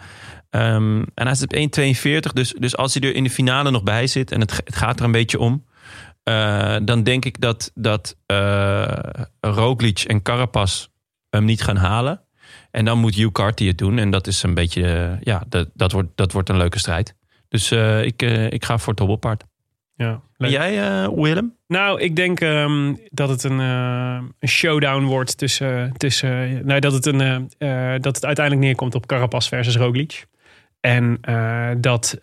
Ehm, en hij is op 1,42. Dus, dus als hij er in de finale nog bij zit... en het, het gaat er een beetje om... eh, dan denk ik dat, dat eh Roglic en Carapaz hem niet gaan halen. En dan moet Hugh Carty het doen. En dat is een beetje... eh, ja, dat, dat, wordt, dat wordt een leuke strijd. Dus ik, ik ga voor het hobbelpaard. Ja, En jij, Willem? Nou, ik denk ehm, dat het een, een showdown wordt tussen. tussen nou, dat, het een, dat het uiteindelijk neerkomt op Carapaz versus Roglic. En dat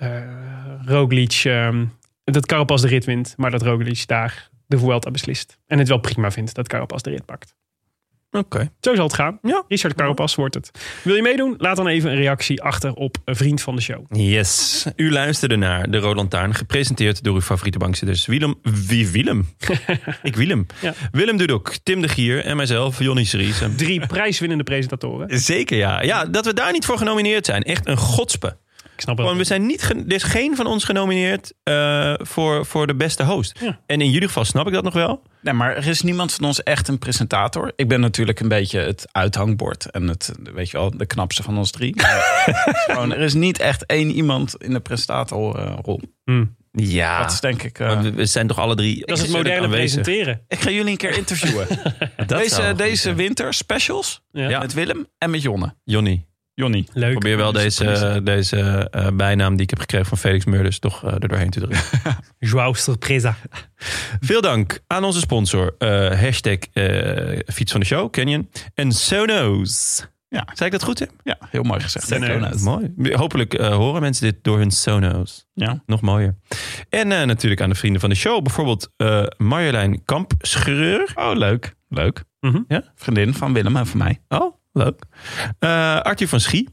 Roglic. ehm, dat Carapaz de rit wint, maar dat Roglic daar de Vuelta beslist. En het wel prima vindt dat Carapaz de rit pakt. Oké. Zo zal het gaan. Ja. Richard Carapaz wordt het. Wil je meedoen? Laat dan even een reactie achter op een vriend van de show. Yes. U luisterde naar De Rode Lantaarn, gepresenteerd door uw favoriete bankzitters. Willem, wie Willem? ik Willem. Ja. Willem Dudok, Tim de Gier en mijzelf, Jonny Series. Drie prijswinnende presentatoren. Zeker ja. Ja, dat we daar niet voor genomineerd zijn. Echt een godspe. Ik snap Gewoon, we het. zijn niet er is geen van ons genomineerd eh, voor, voor de beste host. Ja. En in jullie geval snap ik dat nog wel. Nee, maar er is niemand van ons echt een presentator. Ik ben natuurlijk een beetje het uithangbord en het, weet je wel, de knapste van ons drie. Het gewoon, er is niet echt één iemand in de presentatorrol. Ja. Dat is denk ik. eh, we- we zijn toch alle drie Dat is het extreem moderne presenteren. ik ga jullie een keer interviewen. Deze deze winter specials Ja. Ja. met Willem en met Jonne. Jonny, Jonny. Leuk. probeer wel deze, deze eh, bijnaam die ik heb gekregen van Felix Murders toch eh, er doorheen te drukken. Joao surpresa. Veel dank aan onze sponsor. eh, hashtag eh, fiets van de show, Canyon. En Sonos. Ja. Zei ik dat goed, Tim? Ja, heel mooi gezegd. Sonos. Mooi. Hopelijk eh, horen mensen dit door hun Sonos. Ja. Nog mooier. En eh, natuurlijk aan de vrienden van de show. Bijvoorbeeld eh, Marjolein Kampschreur. Oh, leuk. Leuk. Mhm. Ja? Vriendin van Willem en van mij. Oh, leuk. Eh Arthur van Schie.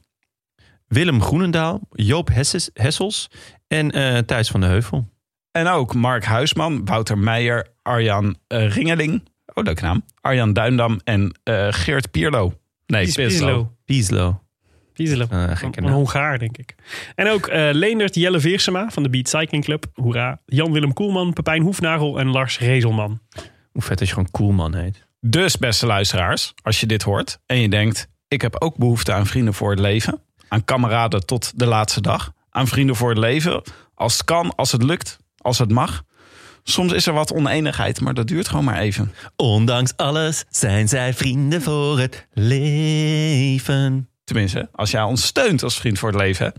Willem Groenendaal. Joop Hesses, Hessels. En eh Thijs van de Heuvel. En ook Mark Huisman, Wouter Meijer, Arjan eh, Ringeling. Oh, leuke naam. Arjan Duindam en eh, Geert Pierlo. Nee, Pies- Pislo. Pieslo. Pieslo. Pieselo. Eh, Een. Hongaar, denk ik. En ook eh Leendert Jelle Veersema van de Beat Cycling Club. Hoera. Jan-Willem Koelman, Pepijn Hoefnagel en Lars Rezelman. Hoe vet als je gewoon Koelman heet. Dus, beste luisteraars, als je dit hoort en je denkt... ik heb ook behoefte aan vrienden voor het leven. Aan kameraden tot de laatste dag. Aan vrienden voor het leven. Als het kan, als het lukt, als het mag. Soms is er wat oneenigheid, maar dat duurt gewoon maar even. Ondanks alles zijn zij vrienden voor het leven. Tenminste, als jij ons steunt als vriend voor het leven...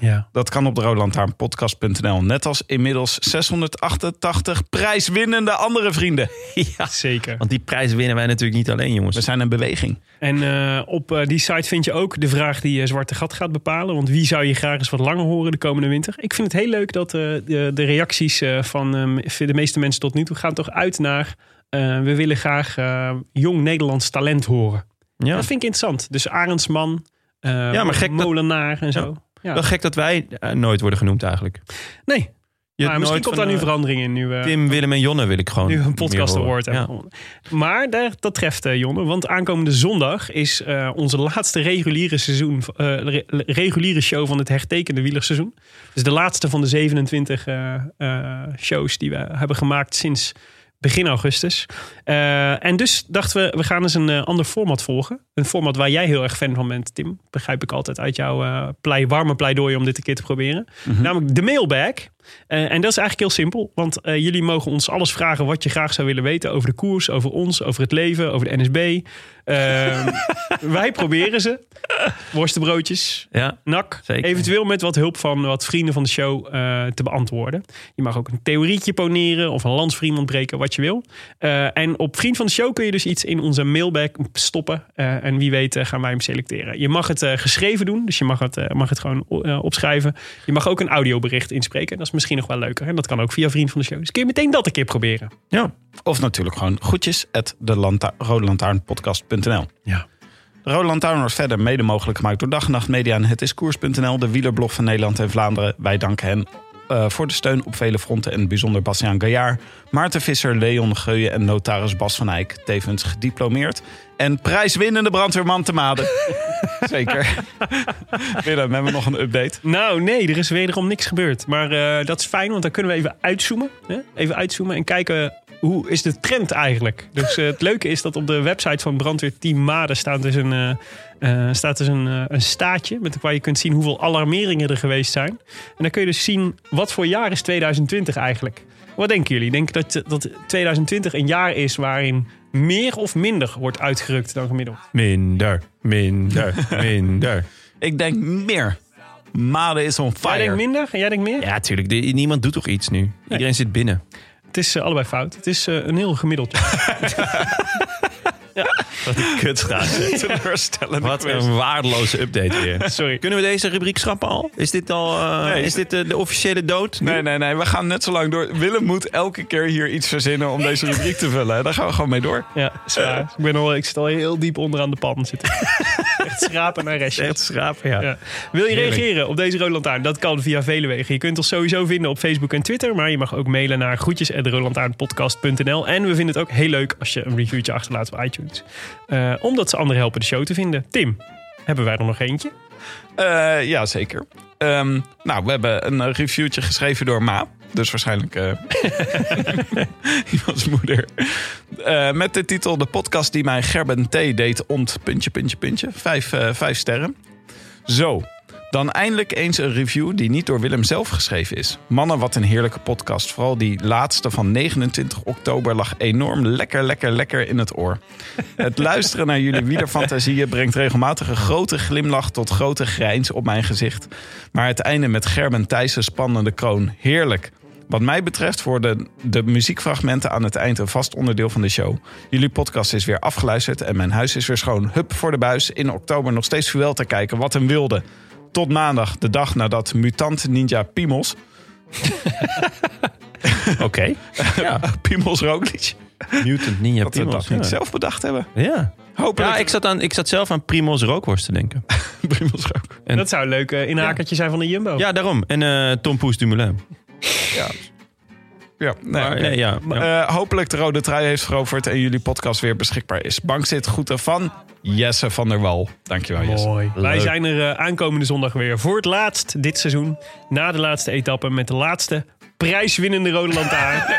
Ja. Dat kan op de roodlantaarnpodcast.nl. Net als inmiddels 688 prijswinnende andere vrienden. Ja, Zeker. want die prijs winnen wij natuurlijk niet alleen, jongens. We zijn een beweging. En eh, op eh, die site vind je ook de vraag die je Zwarte Gat gaat bepalen. Want wie zou je graag eens wat langer horen de komende winter? Ik vind het heel leuk dat eh, de, de reacties eh, van de meeste mensen tot nu toe gaan toch uit naar... eh, we willen graag eh, jong Nederlands talent horen. Ja. Dat vind ik interessant. Dus Arendsman, eh Ja, maar gek dat- Molenaar en zo. Ja. Wel gek dat wij eh, nooit worden genoemd eigenlijk. Nee, Je maar misschien komt daar nu eh, verandering in. Nu, we Tim, Willem en Jonne wil ik gewoon nu een podcast award hebben Ja. Maar daar, dat treft eh, Jonne. Want aankomende zondag is eh, onze laatste reguliere, seizoen, eh, re- reguliere show van het hertekende wielerseizoen. Dus de laatste van de 27 eh, eh, shows die we hebben gemaakt sinds begin augustus. Eh, en dus dachten we, we gaan eens een eh, ander format volgen. Een format waar jij heel erg fan van bent, Tim. Begrijp ik altijd uit jouw eh, plei, warme pleidooi om dit een keer te proberen. Namelijk de mailbag. Eh, en dat is eigenlijk heel simpel. Want eh, jullie mogen ons alles vragen wat je graag zou willen weten over de koers, over ons, over het leven, over de NSB. Ehm, wij proberen ze. Worstenbroodjes, Ja, nak. Zeker. Eventueel met wat hulp van wat vrienden van de show eh, te beantwoorden. Je mag ook een theorietje poneren of een lans voor iemand breken, wat je wil. En op Vriend van de Show kun je dus iets in onze mailbag stoppen. En wie weet gaan wij hem selecteren. Je mag het geschreven doen, dus je mag het, mag het gewoon opschrijven. Je mag ook een audiobericht inspreken. Dat is misschien nog wel leuker. En dat kan ook via Vriend van de Show. Dus kun je meteen dat een keer proberen. ja. Of natuurlijk gewoon groetjes at de lanta-. Ja. De Rode Lantaarn wordt verder mede mogelijk gemaakt door Dag en Nacht Media en Het is Koers.nl, de wielerblog van Nederland en Vlaanderen. Wij danken hen eh, voor de steun op vele fronten en bijzonder Bastiaan Gaillard, Maarten Visser, Leon Geuyen en notaris Bas van Eyck, tevens gediplomeerd. En prijswinnende brandweerman te Maden. Zeker. Willem, hebben we nog een update? Nou, nee, er is wederom niks gebeurd. Maar eh, dat is fijn, want dan kunnen we even uitzoomen. Hè? Even uitzoomen en kijken hoe is de trend eigenlijk. Dus eh, het leuke is dat op de website van brandweerteam Maden staat dus een, eh, eh, staat dus een, een staatje... Met, waar je kunt zien hoeveel alarmeringen er geweest zijn. En dan kun je dus zien wat voor jaar is 2020 eigenlijk. Wat denken jullie? Denk dat, dat 2020 een jaar is waarin meer of minder wordt uitgerukt dan gemiddeld? Minder, minder, minder. Ik denk meer. Maden is on Jij fire. denkt minder en jij denkt meer? Ja, tuurlijk. de- niemand doet toch iets nu? Iedereen zit binnen. Het is eh, allebei fout. Het is eh, een heel gemiddeld jaar. Wat een Wat quiz. een waardeloze update weer. Sorry. Kunnen we deze rubriek schrappen al? Is dit al eh, Nee. is dit de, de officiële dood? nu? Nee, nee, nee. We gaan net zo lang door. Willem moet elke keer hier iets verzinnen om deze rubriek te vullen. Daar gaan we gewoon mee door. Ja, zwaar. ik, ben al, ik zit al heel diep onderaan de pan zitten. Echt schrapen naar restjes. Echt schrapen, ja. Ja. Wil je Heerlijk. reageren op deze Lantaarn? Dat kan via vele wegen. Je kunt ons sowieso vinden op Facebook en Twitter. Maar je mag ook mailen naar groetjes.roodlantaarnpodcast.nl. En we vinden het ook heel leuk als je een reviewtje achterlaat op iTunes. Eh, omdat ze anderen helpen de show te vinden. Tim, hebben wij er nog eentje? Eh ja, zeker. Ehm, nou, we hebben een eh, reviewtje geschreven door Ma. Dus waarschijnlijk eh iemands moeder. Met de titel De podcast die mij Gerben T. deed ont... Puntje, puntje, puntje. Vijf, eh, vijf sterren. Zo. Dan eindelijk eens een review die niet door Willem zelf geschreven is. Mannen, wat een heerlijke podcast. Vooral die laatste van 29 oktober lag enorm lekker, lekker, lekker in het oor. Het luisteren naar jullie wielerfantasieën brengt regelmatig een grote glimlach tot grote grijns op mijn gezicht. Maar het einde met Gerben Thijssen spannende kroon. Heerlijk. Wat mij betreft worden de muziekfragmenten aan het eind een vast onderdeel van de show. Jullie podcast is weer afgeluisterd en mijn huis is weer schoon. Hup voor de buis. In oktober nog steeds vuel te kijken. Wat een wilde. Tot maandag, de dag nadat mutant ninja Piemels... Oké. Ja. Piemels Roglic. Mutant Ninja Dat we Primos. dat niet ja. zelf bedacht hebben. Ja. Hopelijk. Ja, ik zat, aan, ik zat zelf aan Primos rookworst te denken. Piemels Roglic. En- Dat zou een leuk eh, inhakertje zijn van de Jumbo. Ja, daarom. En eh Tom Poes Dumoulin. Ja, nee, Maar, oké. nee, ja, ja. Eh, hopelijk de rode trui heeft veroverd en jullie podcast weer beschikbaar is. Bankzit groeten van Jesse van der Wal. Dankjewel Jesse. Mooi. Wij zijn er eh, aankomende zondag weer voor het laatst dit seizoen. Na de laatste etappe met de laatste prijswinnende Rode Lantaarn.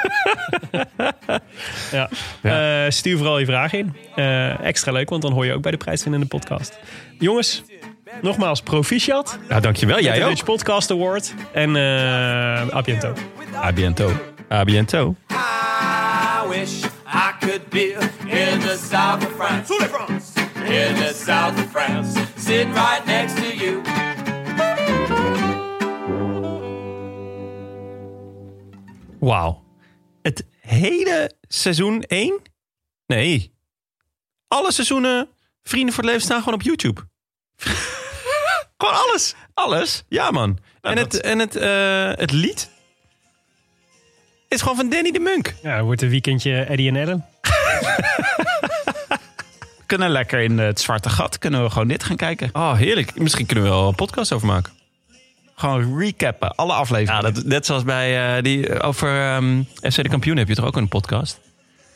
ja. Eh, stuur vooral je vragen in. Extra leuk, want dan hoor je ook bij de prijswinnende podcast. Jongens, nogmaals proficiat. ja, dankjewel. Jij de ook. Dutch Podcast Award. En eh a biento. A biento. A biento. I wish I could be in the south of France. In the south of France. Sitting right next to you. Wauw. Het hele seizoen 1? Nee. Alle seizoenen Vrienden voor het Leven staan gewoon op YouTube. gewoon alles. Alles? Ja, man. en het, en het, eh, het lied is gewoon van Danny de Munk. Ja, wordt een weekendje Eddie en Ellen. We kunnen lekker in het zwarte gat. Kunnen we gewoon dit gaan kijken. Oh, heerlijk. Misschien kunnen we wel een podcast over maken. Gewoon recappen. Alle Ja, afleveringen. dat, net zoals bij eh, die over ehm, FC de Kampioen heb je toch ook een podcast?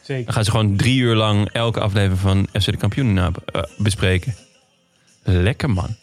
Zeker. Dan gaan ze gewoon drie uur lang elke aflevering van FC de Kampioen eh, bespreken. Lekker man.